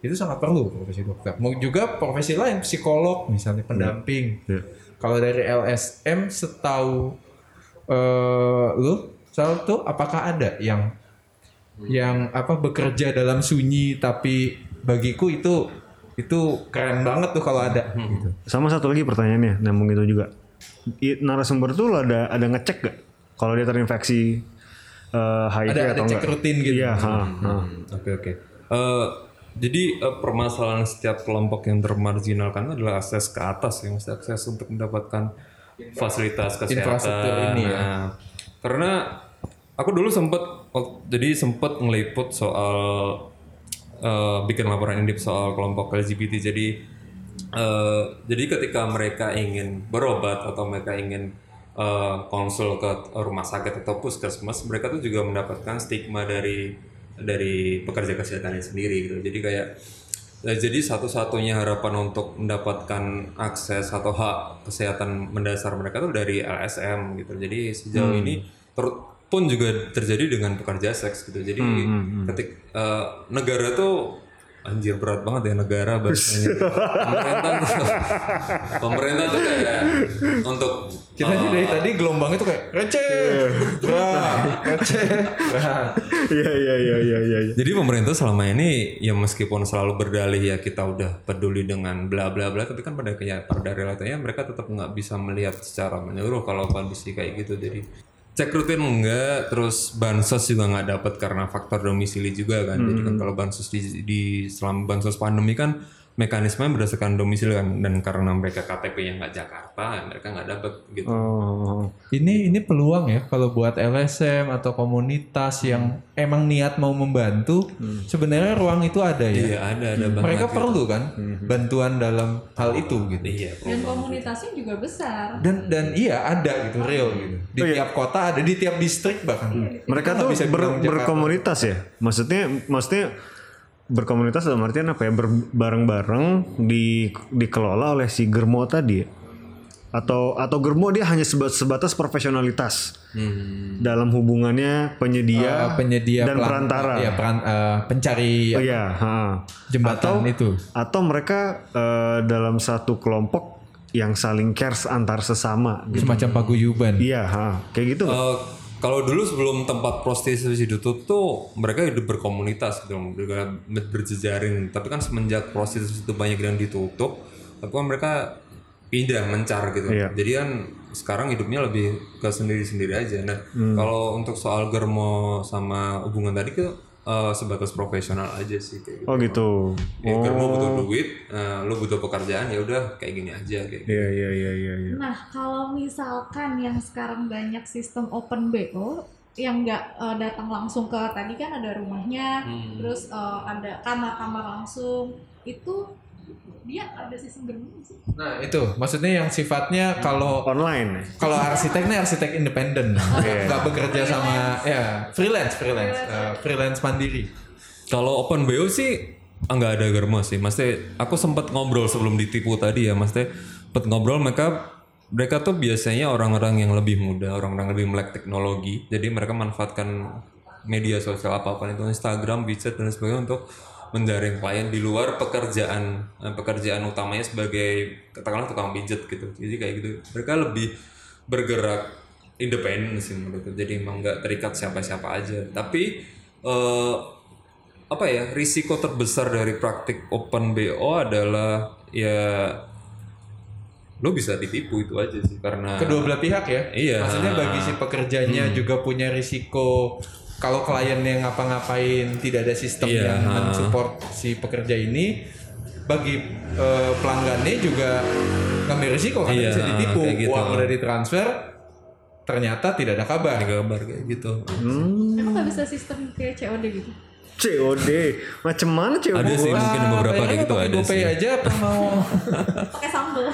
Itu sangat perlu profesi dokter. Mau juga profesi lain psikolog misalnya pendamping. Iya. Kalau dari LSM setahu eh lu, setahu tuh apakah ada yang yang apa bekerja dalam sunyi tapi bagiku itu itu keren banget tuh kalau ada gitu. Sama satu lagi pertanyaannya, nyambung itu juga. I- narasumber tuh ada ada ngecek gak kalau dia terinfeksi eh, HIV Ada- ada atau cek enggak? rutin gitu. Iya, ha. Oke oke. Eh, jadi eh, permasalahan setiap kelompok yang termarginalkan adalah akses ke atas yang akses untuk mendapatkan fasilitas kesehatan. Infrastruktur ini ya. Nah, Karena aku dulu sempat wak- jadi sempat ngeliput soal eh, bikin laporan indip soal kelompok LGBT. Jadi eh, jadi ketika mereka ingin berobat atau mereka ingin eh, konsul ke rumah sakit atau puskesmas, mereka tuh juga mendapatkan stigma dari dari pekerja kesehatannya sendiri gitu. Jadi kayak jadi satu-satunya harapan untuk mendapatkan akses atau hak kesehatan mendasar mereka tuh dari LSM gitu. Jadi sejauh ini ter- pun juga terjadi dengan pekerja seks gitu. Jadi ketik eh, negara tuh anjir berat banget ya negara bahasanya. pemerintah tuh, pemerintah tuh kayak untuk Kita nih dari tadi gelombangnya tuh kayak receh, receh. Iya, iya, iya, iya, iya. iya. Jadi pemerintah selama ini ya meskipun selalu berdalih ya kita udah peduli dengan bla bla bla tapi kan pada kayak pada realitanya mereka tetap nggak bisa melihat secara menyeluruh kalau kondisi kayak gitu jadi cek rutin enggak terus bansos juga nggak dapat karena faktor domisili juga kan. Jadi kan kalau bansos di, di selama bansos pandemi kan mekanisme berdasarkan domisili kan dan karena mereka KTP-nya nggak Jakarta mereka nggak dapat gitu Oh, Ini ini peluang ya kalau buat LSM atau komunitas yang emang niat mau membantu, sebenarnya ruang itu ada ya. iya ada ada banget Mereka perlu kan bantuan dalam hal itu gitu. iya Dan komunitasnya juga besar. Dan dan iya ada gitu real gitu. Di tiap kota ada, di tiap distrik bahkan. mereka Kita tuh bisa ber- berkomunitas ya. Maksudnya, maksudnya berkomunitas dalam artian apa ya? Ber- bareng-bareng di dikelola oleh si Germo tadi ya? Atau atau Germo dia hanya sebatas, sebatas profesionalitas dalam hubungannya penyedia Eh, penyedia dan pelan- perantara. ya, peran- eh, pencari Oh iya, ha. jembatan atau, itu. Atau mereka eh, dalam satu kelompok yang saling cares antar sesama. gitu. semacam paguyuban. Iya, ha. kayak gitu. nggak? Kalau dulu sebelum tempat prostitusi ditutup tuh mereka hidup berkomunitas gitu mereka berjejaring tapi kan semenjak prostitusi itu banyak yang ditutup tapi kan mereka pindah mencar gitu Iya. jadi kan sekarang hidupnya lebih ke sendiri-sendiri aja nah Hmm. kalau untuk soal germo sama hubungan tadi ke eh, sebatas profesional aja sih kayak gitu. Oh gitu. Ya, germo butuh duit, eh, lu butuh pekerjaan ya udah kayak gini aja kayak gitu. Iya iya iya iya. iya. Nah, kalau misalkan yang sekarang banyak sistem open BO yang nggak eh, datang langsung ke tadi kan ada rumahnya, terus eh, ada kamar-kamar langsung, itu dia ada sistem germo sih. Nah itu maksudnya yang sifatnya kalau Online. kalau arsitek nih arsitek independen, nggak bekerja sama ya freelance freelance eh, freelance mandiri. Kalau open BO sih ah, nggak ada germo sih. Maksudnya aku sempat ngobrol sebelum ditipu tadi ya. Maksudnya sempat ngobrol mereka mereka tuh biasanya orang-orang yang lebih muda, orang-orang lebih melek teknologi. Jadi mereka manfaatkan media sosial apa pun itu Instagram, WeChat dan sebagainya untuk menjaring klien di luar pekerjaan eh, pekerjaan utamanya sebagai katakanlah tukang pijet gitu. Jadi kayak gitu. Mereka lebih bergerak independen sih menurutku. Jadi emang nggak terikat siapa-siapa aja. Tapi eh, apa ya risiko terbesar dari praktik open BO adalah ya lo bisa ditipu itu aja sih karena Kedua belah pihak ya. Iya. Maksudnya bagi si pekerjanya juga punya risiko kalau kliennya ngapa-ngapain tidak ada sistem Iya, yang mensupport si pekerja ini bagi eh, pelanggannya juga ngambil risiko karena Iya, bisa ditipu kayak gitu. uang udah ditransfer ternyata tidak ada kabar Ada kabar kayak gitu Emang nggak bisa sistem kayak COD gitu? COD. Macam mana COD? Ada sih mungkin beberapa kayak gitu ada GoPay sih. aja apa mau pakai sambel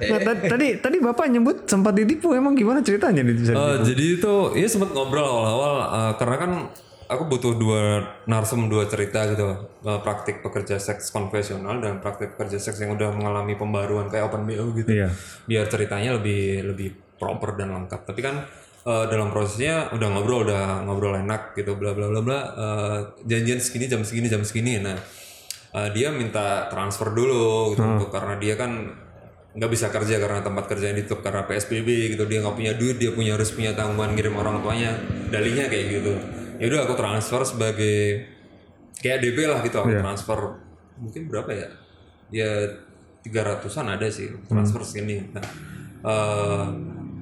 Nah, ta- tadi tadi Bapak nyebut sempat ditipu emang gimana ceritanya nih bisa Eh, jadi itu ya sempat ngobrol awal-awal eh, karena kan aku butuh dua narsum dua cerita gitu Eh, praktik pekerja seks konvensional dan praktik pekerja seks yang udah mengalami pembaruan kayak open BO gitu Iya. biar ceritanya lebih lebih proper dan lengkap tapi kan eh, dalam prosesnya udah ngobrol udah ngobrol enak gitu bla bla bla bla. Eh, janjian segini jam segini jam segini. Nah eh, dia minta transfer dulu gitu untuk karena dia kan nggak bisa kerja karena tempat kerjanya ditutup karena PSBB gitu. Dia nggak punya duit dia punya harus punya tanggungan ngirim orang tuanya. Dalinya kayak gitu. Ya udah aku transfer sebagai kayak DP lah gitu aku transfer mungkin berapa ya? Ya tiga ratusan ada sih transfer sini nah eh,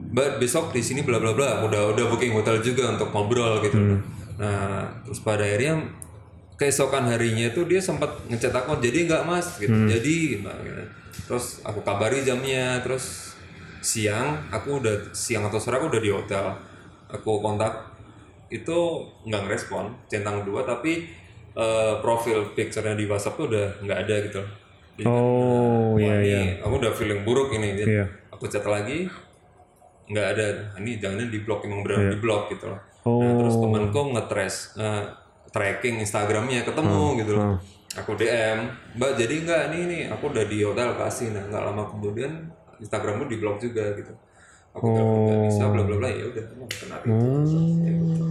Mbak besok di sini bla bla bla udah udah booking hotel juga untuk ngobrol gitu. Nah terus pada akhirnya keesokan harinya tuh dia sempat ngechat aku jadi nggak mas? Gitu. Jadi Mbak, gitu. terus aku kabari jamnya terus siang aku udah siang atau sore aku udah di hotel. Aku kontak itu nggak ngerespon centang dua tapi eh, profil picture-nya di WhatsApp tuh udah nggak ada gitu. Jadi Oh, wah, iya ini iya. aku udah feeling buruk ini. Jadi Iya. aku chat lagi nggak ada ini jangan di blok emang benar Iya. di blok gitu loh Oh. nah, terus temanku nge-trace eh, tracking Instagramnya ketemu gitu loh aku DM mbak jadi nggak nih nih aku udah di hotel kasih nah nggak lama kemudian Instagrammu di blok juga gitu aku telepon nggak bisa bla bla bla ya udah emang kena itu Ya gitu.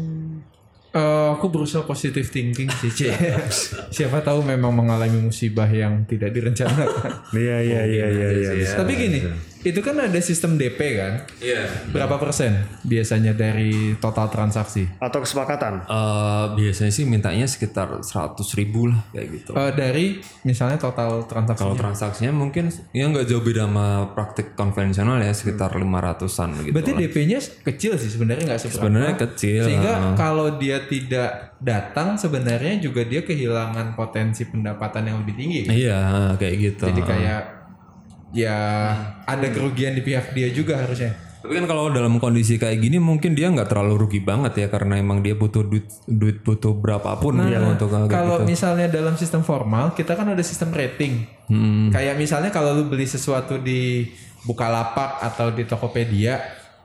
Eh, aku berusaha positive thinking sih, Ci. Siapa tahu memang mengalami musibah yang tidak direncanakan. Iya iya iya iya iya. bisa. Tapi gini, itu kan ada sistem DP kan? iya Berapa persen biasanya dari total transaksi? Atau kesepakatan. Eh, biasanya sih mintanya sekitar 100 ribu lah kayak gitu. Eh, dari misalnya total transaksi. Kalau transaksinya mungkin ya nggak jauh beda sama praktik konvensional ya sekitar 500-an gitu. Berarti. DP-nya kecil sih sebenarnya nggak seberapa. Sebenarnya kecil. Sehingga ah. kalau dia tidak datang sebenarnya juga dia kehilangan potensi pendapatan yang lebih tinggi. Iya kayak gitu. Jadi kayak ya ada kerugian di pihak dia juga harusnya. Tapi kan kalau dalam kondisi kayak gini mungkin dia nggak terlalu rugi banget ya karena emang dia butuh duit duit butuh berapapun ya untuk Kalau gitu. misalnya dalam sistem formal kita kan ada sistem rating. Hmm. Kayak misalnya kalau lu beli sesuatu di Bukalapak atau di Tokopedia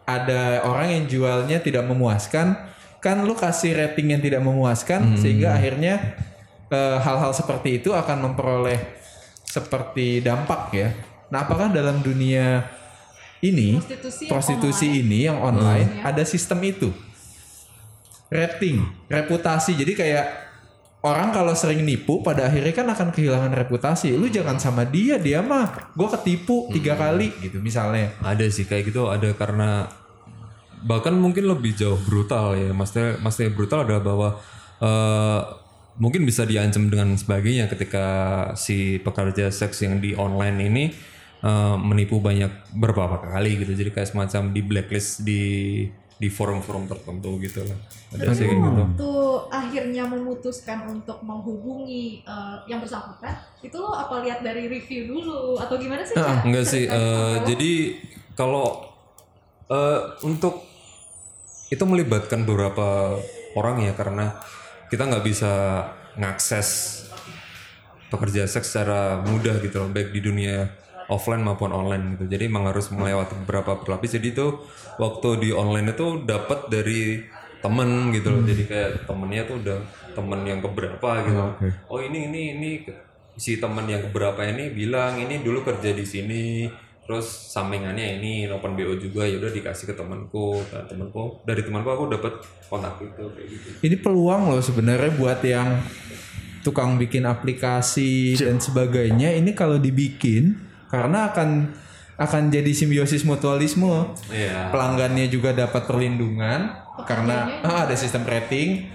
ada orang yang jualnya tidak memuaskan, kan lu kasih rating yang tidak memuaskan sehingga akhirnya eh, hal-hal seperti itu akan memperoleh seperti dampak ya. Nah, apakah dalam dunia ini Prostitusi yang prostitusi ini yang online ada sistem itu? Rating, reputasi. Jadi kayak orang kalau sering nipu pada akhirnya kan akan kehilangan reputasi. Lu jangan sama dia, dia mah gue ketipu tiga kali gitu misalnya. Ada sih kayak gitu ada karena bahkan mungkin lebih jauh brutal ya. Maksudnya maksudnya brutal adalah bahwa eh, mungkin bisa diancam dengan sebagainya ketika si pekerja seks yang di online ini eh, menipu banyak beberapa kali gitu. Jadi kayak semacam di blacklist di di forum-forum tertentu gitu lah. Ada sih kayak gitu. waktu akhirnya memutuskan untuk menghubungi eh, yang bersangkutan itu lo apa lihat dari review dulu atau gimana sih Ca? Enggak sih. Awal? jadi kalau eh, untuk itu melibatkan beberapa orang ya karena kita nggak bisa ngakses pekerja seks secara mudah gitu loh, baik di dunia offline maupun online gitu. Jadi emang harus melewati beberapa berlapis. Jadi itu waktu di online itu dapat dari temen gitu loh. Jadi kayak temennya tuh udah temen yang keberapa gitu. Oh ini ini ini si temen yang keberapa ini bilang ini dulu kerja di sini. Terus sampingannya ini open BO juga ya udah dikasih ke temanku. Nah, temanku dari temanku aku dapat kontak itu kayak gitu. Ini peluang loh sebenarnya buat yang tukang bikin aplikasi dan sebagainya. Ini kalau dibikin karena akan akan jadi simbiosis mutualisme. Iya. pelanggannya juga dapat perlindungan karena ah, ada sistem rating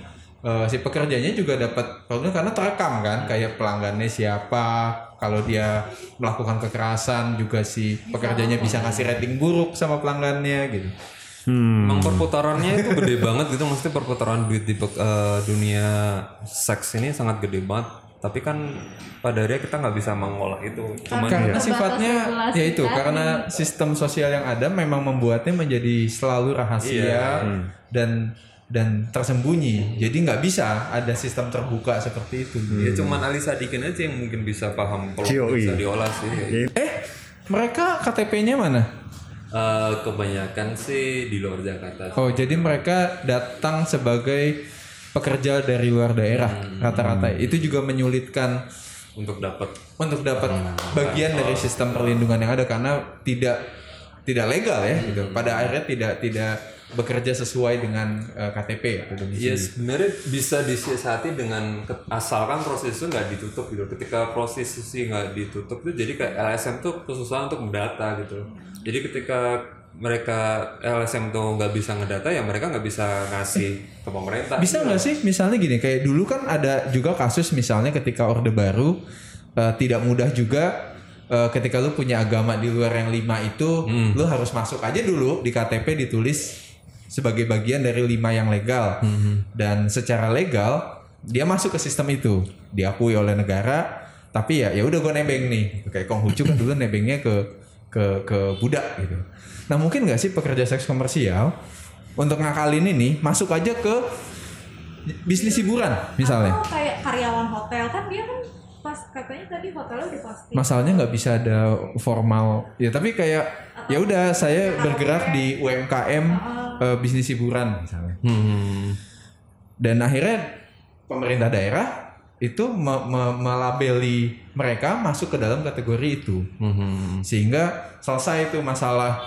Eh, si pekerjanya juga dapat perlindungan karena terekam kan kayak pelanggannya siapa kalau dia melakukan kekerasan juga si pekerjanya bisa ngasih rating buruk sama pelanggannya gitu Hmm. Emang perputarannya itu gede banget gitu, maksudnya perputaran duit di eh, dunia seks ini sangat gede banget. Tapi kan pada akhirnya kita nggak bisa mengolah itu. Cuman karena Terbatas sifatnya regulasi ya itu karena sistem sosial yang ada memang membuatnya menjadi selalu rahasia dan dan tersembunyi. Jadi nggak bisa ada sistem terbuka seperti itu. Ya cuman Ali Sadikin aja yang mungkin bisa paham kalau bisa diolah sih. Eh, mereka KTP-nya mana? Eh, kebanyakan sih di luar Jakarta. Oh, jadi mereka datang sebagai pekerja dari luar daerah rata-rata. Itu juga menyulitkan untuk dapat untuk dapat bagian dari sistem perlindungan yang ada karena tidak tidak legal ya gitu. Pada akhirnya tidak tidak bekerja sesuai dengan eh, KTP atau domisili. Ya sebenarnya bisa disiasati dengan asalkan proses itu nggak ditutup gitu. Ketika proses itu nggak ditutup tuh jadi kayak LSM tuh kesusahan untuk mendata gitu. Jadi ketika mereka LSM tuh nggak bisa ngedata ya mereka nggak bisa ngasih ke pemerintah. Bisa nggak sih? Misalnya gini kayak dulu kan ada juga kasus misalnya ketika orde baru eh, tidak mudah juga eh, ketika lu punya agama di luar yang lima itu lu harus masuk aja dulu di KTP ditulis sebagai bagian dari lima yang legal. Dan secara legal dia masuk ke sistem itu. Diakui oleh negara tapi ya ya udah gue nebeng nih. Kayak Konghucu kan dulu nebengnya ke ke ke budak gitu nah mungkin nggak sih pekerja seks komersial untuk ngakalin ini masuk aja ke bisnis hiburan misalnya Atau kayak karyawan hotel kan dia kan pas katanya tadi hotelnya udah pasti. masalahnya nggak bisa ada formal ya tapi kayak ya udah saya bergerak di UMKM eh, bisnis hiburan misalnya Hmm. dan akhirnya pemerintah daerah itu me- me- melabeli mereka masuk ke dalam kategori itu Hmm. sehingga selesai itu masalah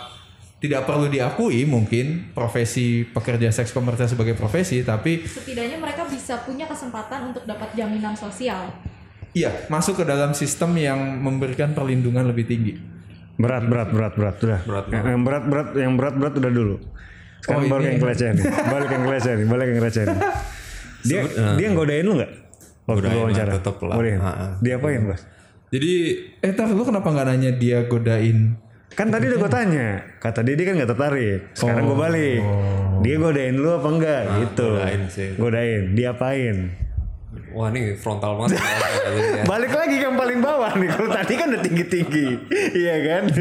tidak perlu diakui mungkin profesi pekerja seks komersial sebagai profesi tapi Setidaknya mereka bisa punya kesempatan untuk dapat jaminan sosial. iya masuk ke dalam sistem yang memberikan perlindungan lebih tinggi Berat, berat, berat, berat, udah. Berat yang, yang berat, berat, yang berat, berat udah dulu. Sekarang Oh, balik ini- yang kelecehan nih. Balik yang kelecehan balik yang kelecehan. Dia, dia ngodain lu nggak? Waktu Godain wawancara. tetep lah. Godain. Ha, ha. Dia apain, Bos? Jadi eh tar lu kenapa nggak nanya dia godain Kan tadi udah gue tanya, kata dia dia kan gak tertarik. Sekarang gue balik. Dia godain lu apa enggak? gitu. godain sih. Godain. Dia apain? wah ini frontal banget. Ya. Balik lagi ke yang paling bawah nih. Kalau tadi kan udah tinggi-tinggi. iya kan?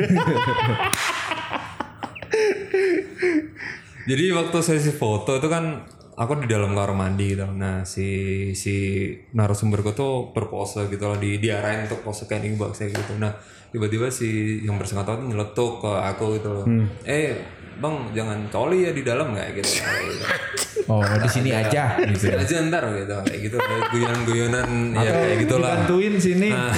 Jadi waktu sesi foto itu kan aku di dalam kamar mandi gitu. Nah si si narasumberku tuh berpose gitu loh di diarahin untuk pose kayak ini saya gitu. Nah tiba-tiba si yang bersangkutan tuh nyeletuk ke aku gitu loh. Eh bang jangan coli ya di dalam nggak gitu. Kayak gitu. oh di sini aja gitu aja ntar gitu kayak gitu guyonan-guyonan ya kayak gitulah. bantuin sini Nah,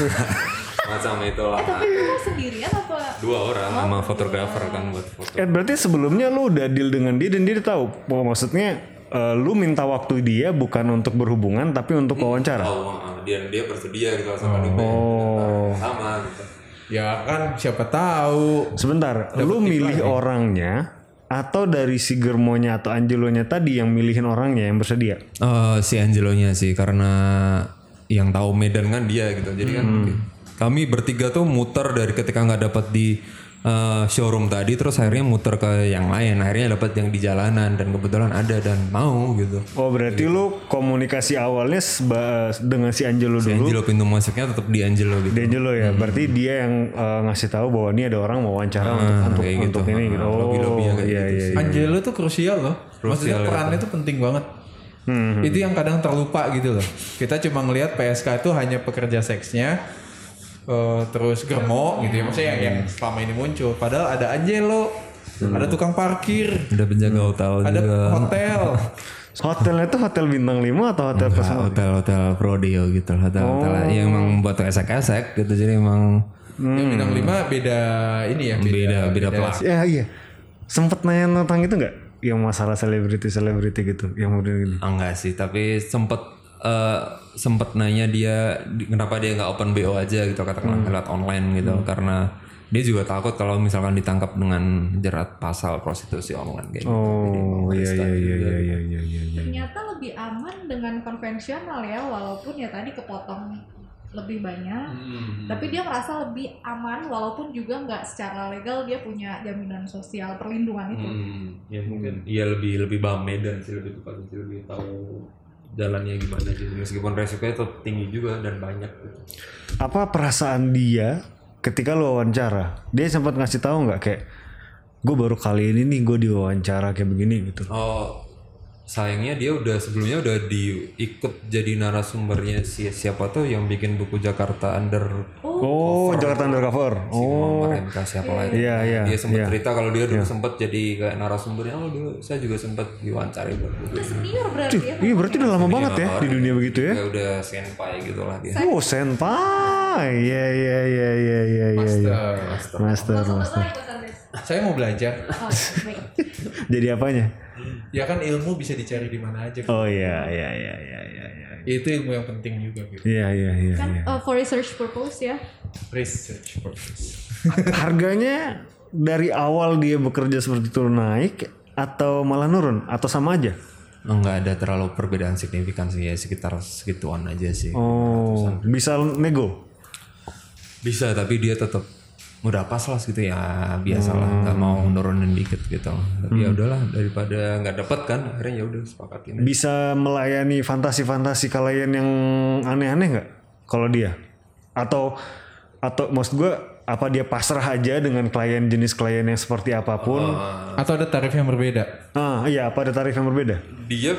macam itulah. Eh tapi lu sendirian apa? Dua orang sama fotografer kan buat foto. eh berarti sebelumnya lu udah deal dengan dia dan dia tahu. Oh, maksudnya eh, lu minta waktu dia bukan untuk berhubungan tapi untuk wawancara. Oh, ah, dia dia bersedia gitu sama dia Oh. sama gitu. ya kan siapa tahu Sebentar, lu milih orangnya atau dari si Germonya atau Angelonya tadi yang milihin orangnya yang bersedia? Eh, si Angelonya sih karena yang tahu Medan kan dia gitu. Jadi kan kami bertiga tuh muter dari ketika nggak dapat di eh, showroom tadi terus akhirnya muter ke yang lain. Akhirnya dapat yang di jalanan dan kebetulan ada dan mau gitu. Oh berarti lu komunikasi awalnya seba- dengan si Angelo Si dulu. Angelo pintu masuknya tetap di Angelo gitu. Di Angelo ya, berarti dia yang eh, ngasih tahu bahwa ini ada orang mau wawancara untuk untuk, kayak gitu. untuk ini gitu. Oh, Lobby-lobbynya kayak iya gitu iya. iya. Angelo tuh krusial loh maksudnya perannya tuh penting banget itu yang kadang terlupa gitu loh kita cuma ngelihat PSK itu hanya pekerja seksnya eh, terus germo gitu ya. Maksudnya yang, yang selama ini muncul. Padahal ada Angelo ada tukang parkir. Udah penjaga hotel ada juga. hotel. Hotelnya itu hotel bintang 5 atau hotel Enggak, personal? hotel-hotel rodeo gitu hotel hotel yang emang buat esek-esek gitu. Jadi emang yang bintang lima beda ini ya beda beda plat. Ya iya. Sempet nanya tentang itu nggak? Yang masalah selebriti selebriti gitu, yang udah gini. enggak sih tapi sempet eh, sempet nanya dia di- kenapa dia nggak open bo aja gitu katakanlah lewat online gitu karena dia juga takut kalau misalkan ditangkap dengan jerat pasal prostitusi online kayak gitu. Oh iya iya iya iya iya iya iya. iya. Ternyata lebih aman dengan konvensional ya, walaupun ya tadi kepotong lebih banyak. Tapi dia merasa lebih aman walaupun juga nggak secara legal dia punya jaminan sosial perlindungan itu. Hmm, ya mungkin iya lebih lebih paham Medan sih lebih tepat sih lebih tahu jalannya gimana sih meskipun resikonya tetap tinggi juga dan banyak gitu. Apa perasaan dia ketika lu wawancara? Dia sempat ngasih tahu nggak kayak gue baru kali ini nih gue diwawancara kayak begini gitu. Oh, sayangnya dia udah sebelumnya udah diikut jadi narasumbernya si siapa tuh yang bikin buku Jakarta Under Oh, Jakarta Undercover. si Oh, Muhammad MK siapa lagi iya, iya, dia sempat iya. cerita kalau dia dulu sempat jadi kayak narasumbernya oh dulu saya juga sempat diwawancari buat buku senior berarti ya. iya berarti udah lama banget ya di dunia begitu ya. ya udah senpai gitu lah dia Oh, senpai. Iya, iya, iya, iya, iya, iya. iya. Master. Master, master. Andes. Saya mau belajar. Oh, baik. Jadi apanya? Ya kan ilmu bisa dicari di mana aja. Oh iya, iya, iya, iya, iya, iya. Itu ilmu yang penting juga gitu. Iya, iya, iya. Kan iya. uh, for research purpose ya. Research purpose. Harganya dari awal dia bekerja seperti itu naik atau malah nurun atau sama aja? nggak ada terlalu perbedaan signifikan sih ya sekitar segituan aja sih Oh, bisa nego. bisa tapi dia tetap udah pas lah gitu ya biasalah nggak mau nurunin dikit gitu tapi ya udahlah daripada nggak dapat kan akhirnya ya udah sepakatin aja. Bisa melayani fantasi-fantasi klien yang aneh-aneh nggak? Kalau dia? Atau atau maksud gue apa dia pasrah aja dengan klien jenis klien yang seperti apa pun? Atau ada tarif yang berbeda? Ah, iya, apa ada tarif yang berbeda? dia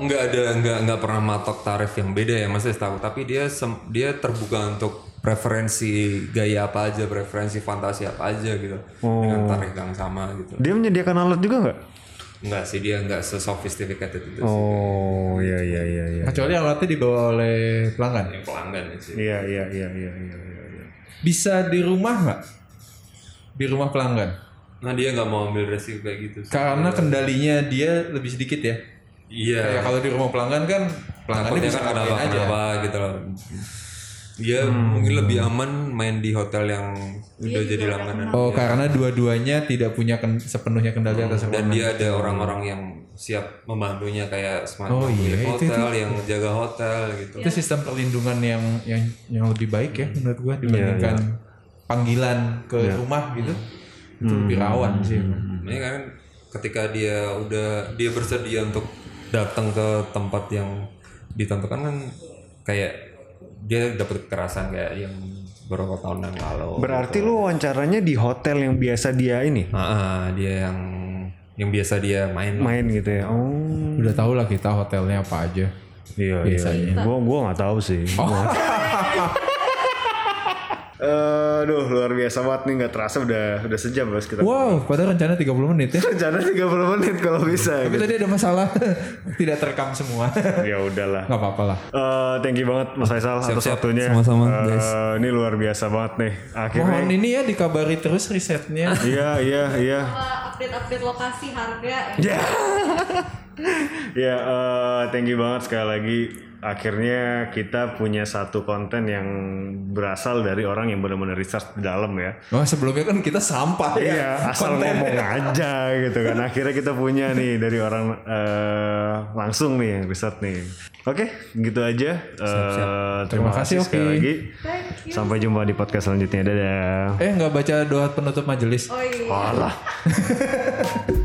nggak ada nggak nggak pernah matok tarif yang beda ya maksudnya tahu tapi dia sem- dia terbuka untuk preferensi gaya apa aja preferensi fantasi apa aja gitu dengan tarif yang sama gitu Dia menyediakan alat juga nggak? nggak sih dia nggak sesophisticated itu sih Oh, iya, iya, iya, iya. Kecuali alatnya dibawa oleh pelanggan. yang pelanggan sih Iya, iya, iya, iya, iya, iya. iya. Bisa di rumah nggak? Di rumah pelanggan. nah dia nggak mau ambil resiko kayak gitu. Karena kendalinya dia lebih sedikit ya. Iya. Kayak kalau di rumah pelanggan kan pelanggannya bisa kan kenapa aja. kenapa gitu loh. Dia mungkin lebih aman main di hotel yang udah jadi langganan. Oh, karena dua-duanya tidak punya ken- sepenuhnya kendali atas dan ruangan. dia ada orang-orang yang siap membantunya kayak smart Oh, iya, itu- hotel yang jaga hotel gitu. Itu sistem perlindungan yang yang yang lebih baik ya menurut gua dibandingkan panggilan ke rumah gitu. Itu lebih rawan sih. ini kan ketika dia udah dia bersedia untuk datang ke tempat yang ditentukan kan kayak dia dapat kekerasan kayak yang beberapa tahun yang lalu Berarti lu wawancaranya di hotel yang biasa dia ini Ah, ah, dia yang yang biasa dia main lah. main gitu ya? Oh, Udah tau lah kita hotelnya apa aja. iya, iya. iya. Gua, gua nggak tahu sih. Gua- Aduh, luar biasa banget nih nggak terasa udah udah sejam bos kita. Wow, padahal rencana 30 menit ya. Rencana 30 menit kalau bisa. Tapi tadi ada masalah tidak terekam semua. ya udahlah. Nggak apa-apa lah. Eh, thank you banget Mas Faisal atas waktunya. Sama-sama, Eh, guys. Ini luar biasa banget nih. Akhirnya. Mohon ini ya dikabari terus risetnya. Iya, iya, iya. Uh, update-update lokasi harga. Ya. ya, eh, thank you banget sekali lagi. Akhirnya kita punya satu konten yang berasal dari orang yang benar-benar research di dalam ya. Oh sebelumnya kan kita sampah ya. Iya, asal ngomong aja gitu kan. Akhirnya kita punya nih dari orang eh, langsung nih riset nih. Oke, gitu aja. Eh, terima, kasih kasih, sekali lagi. Sampai jumpa di podcast selanjutnya. Dadah. Eh nggak baca doa penutup majelis. Oh iya.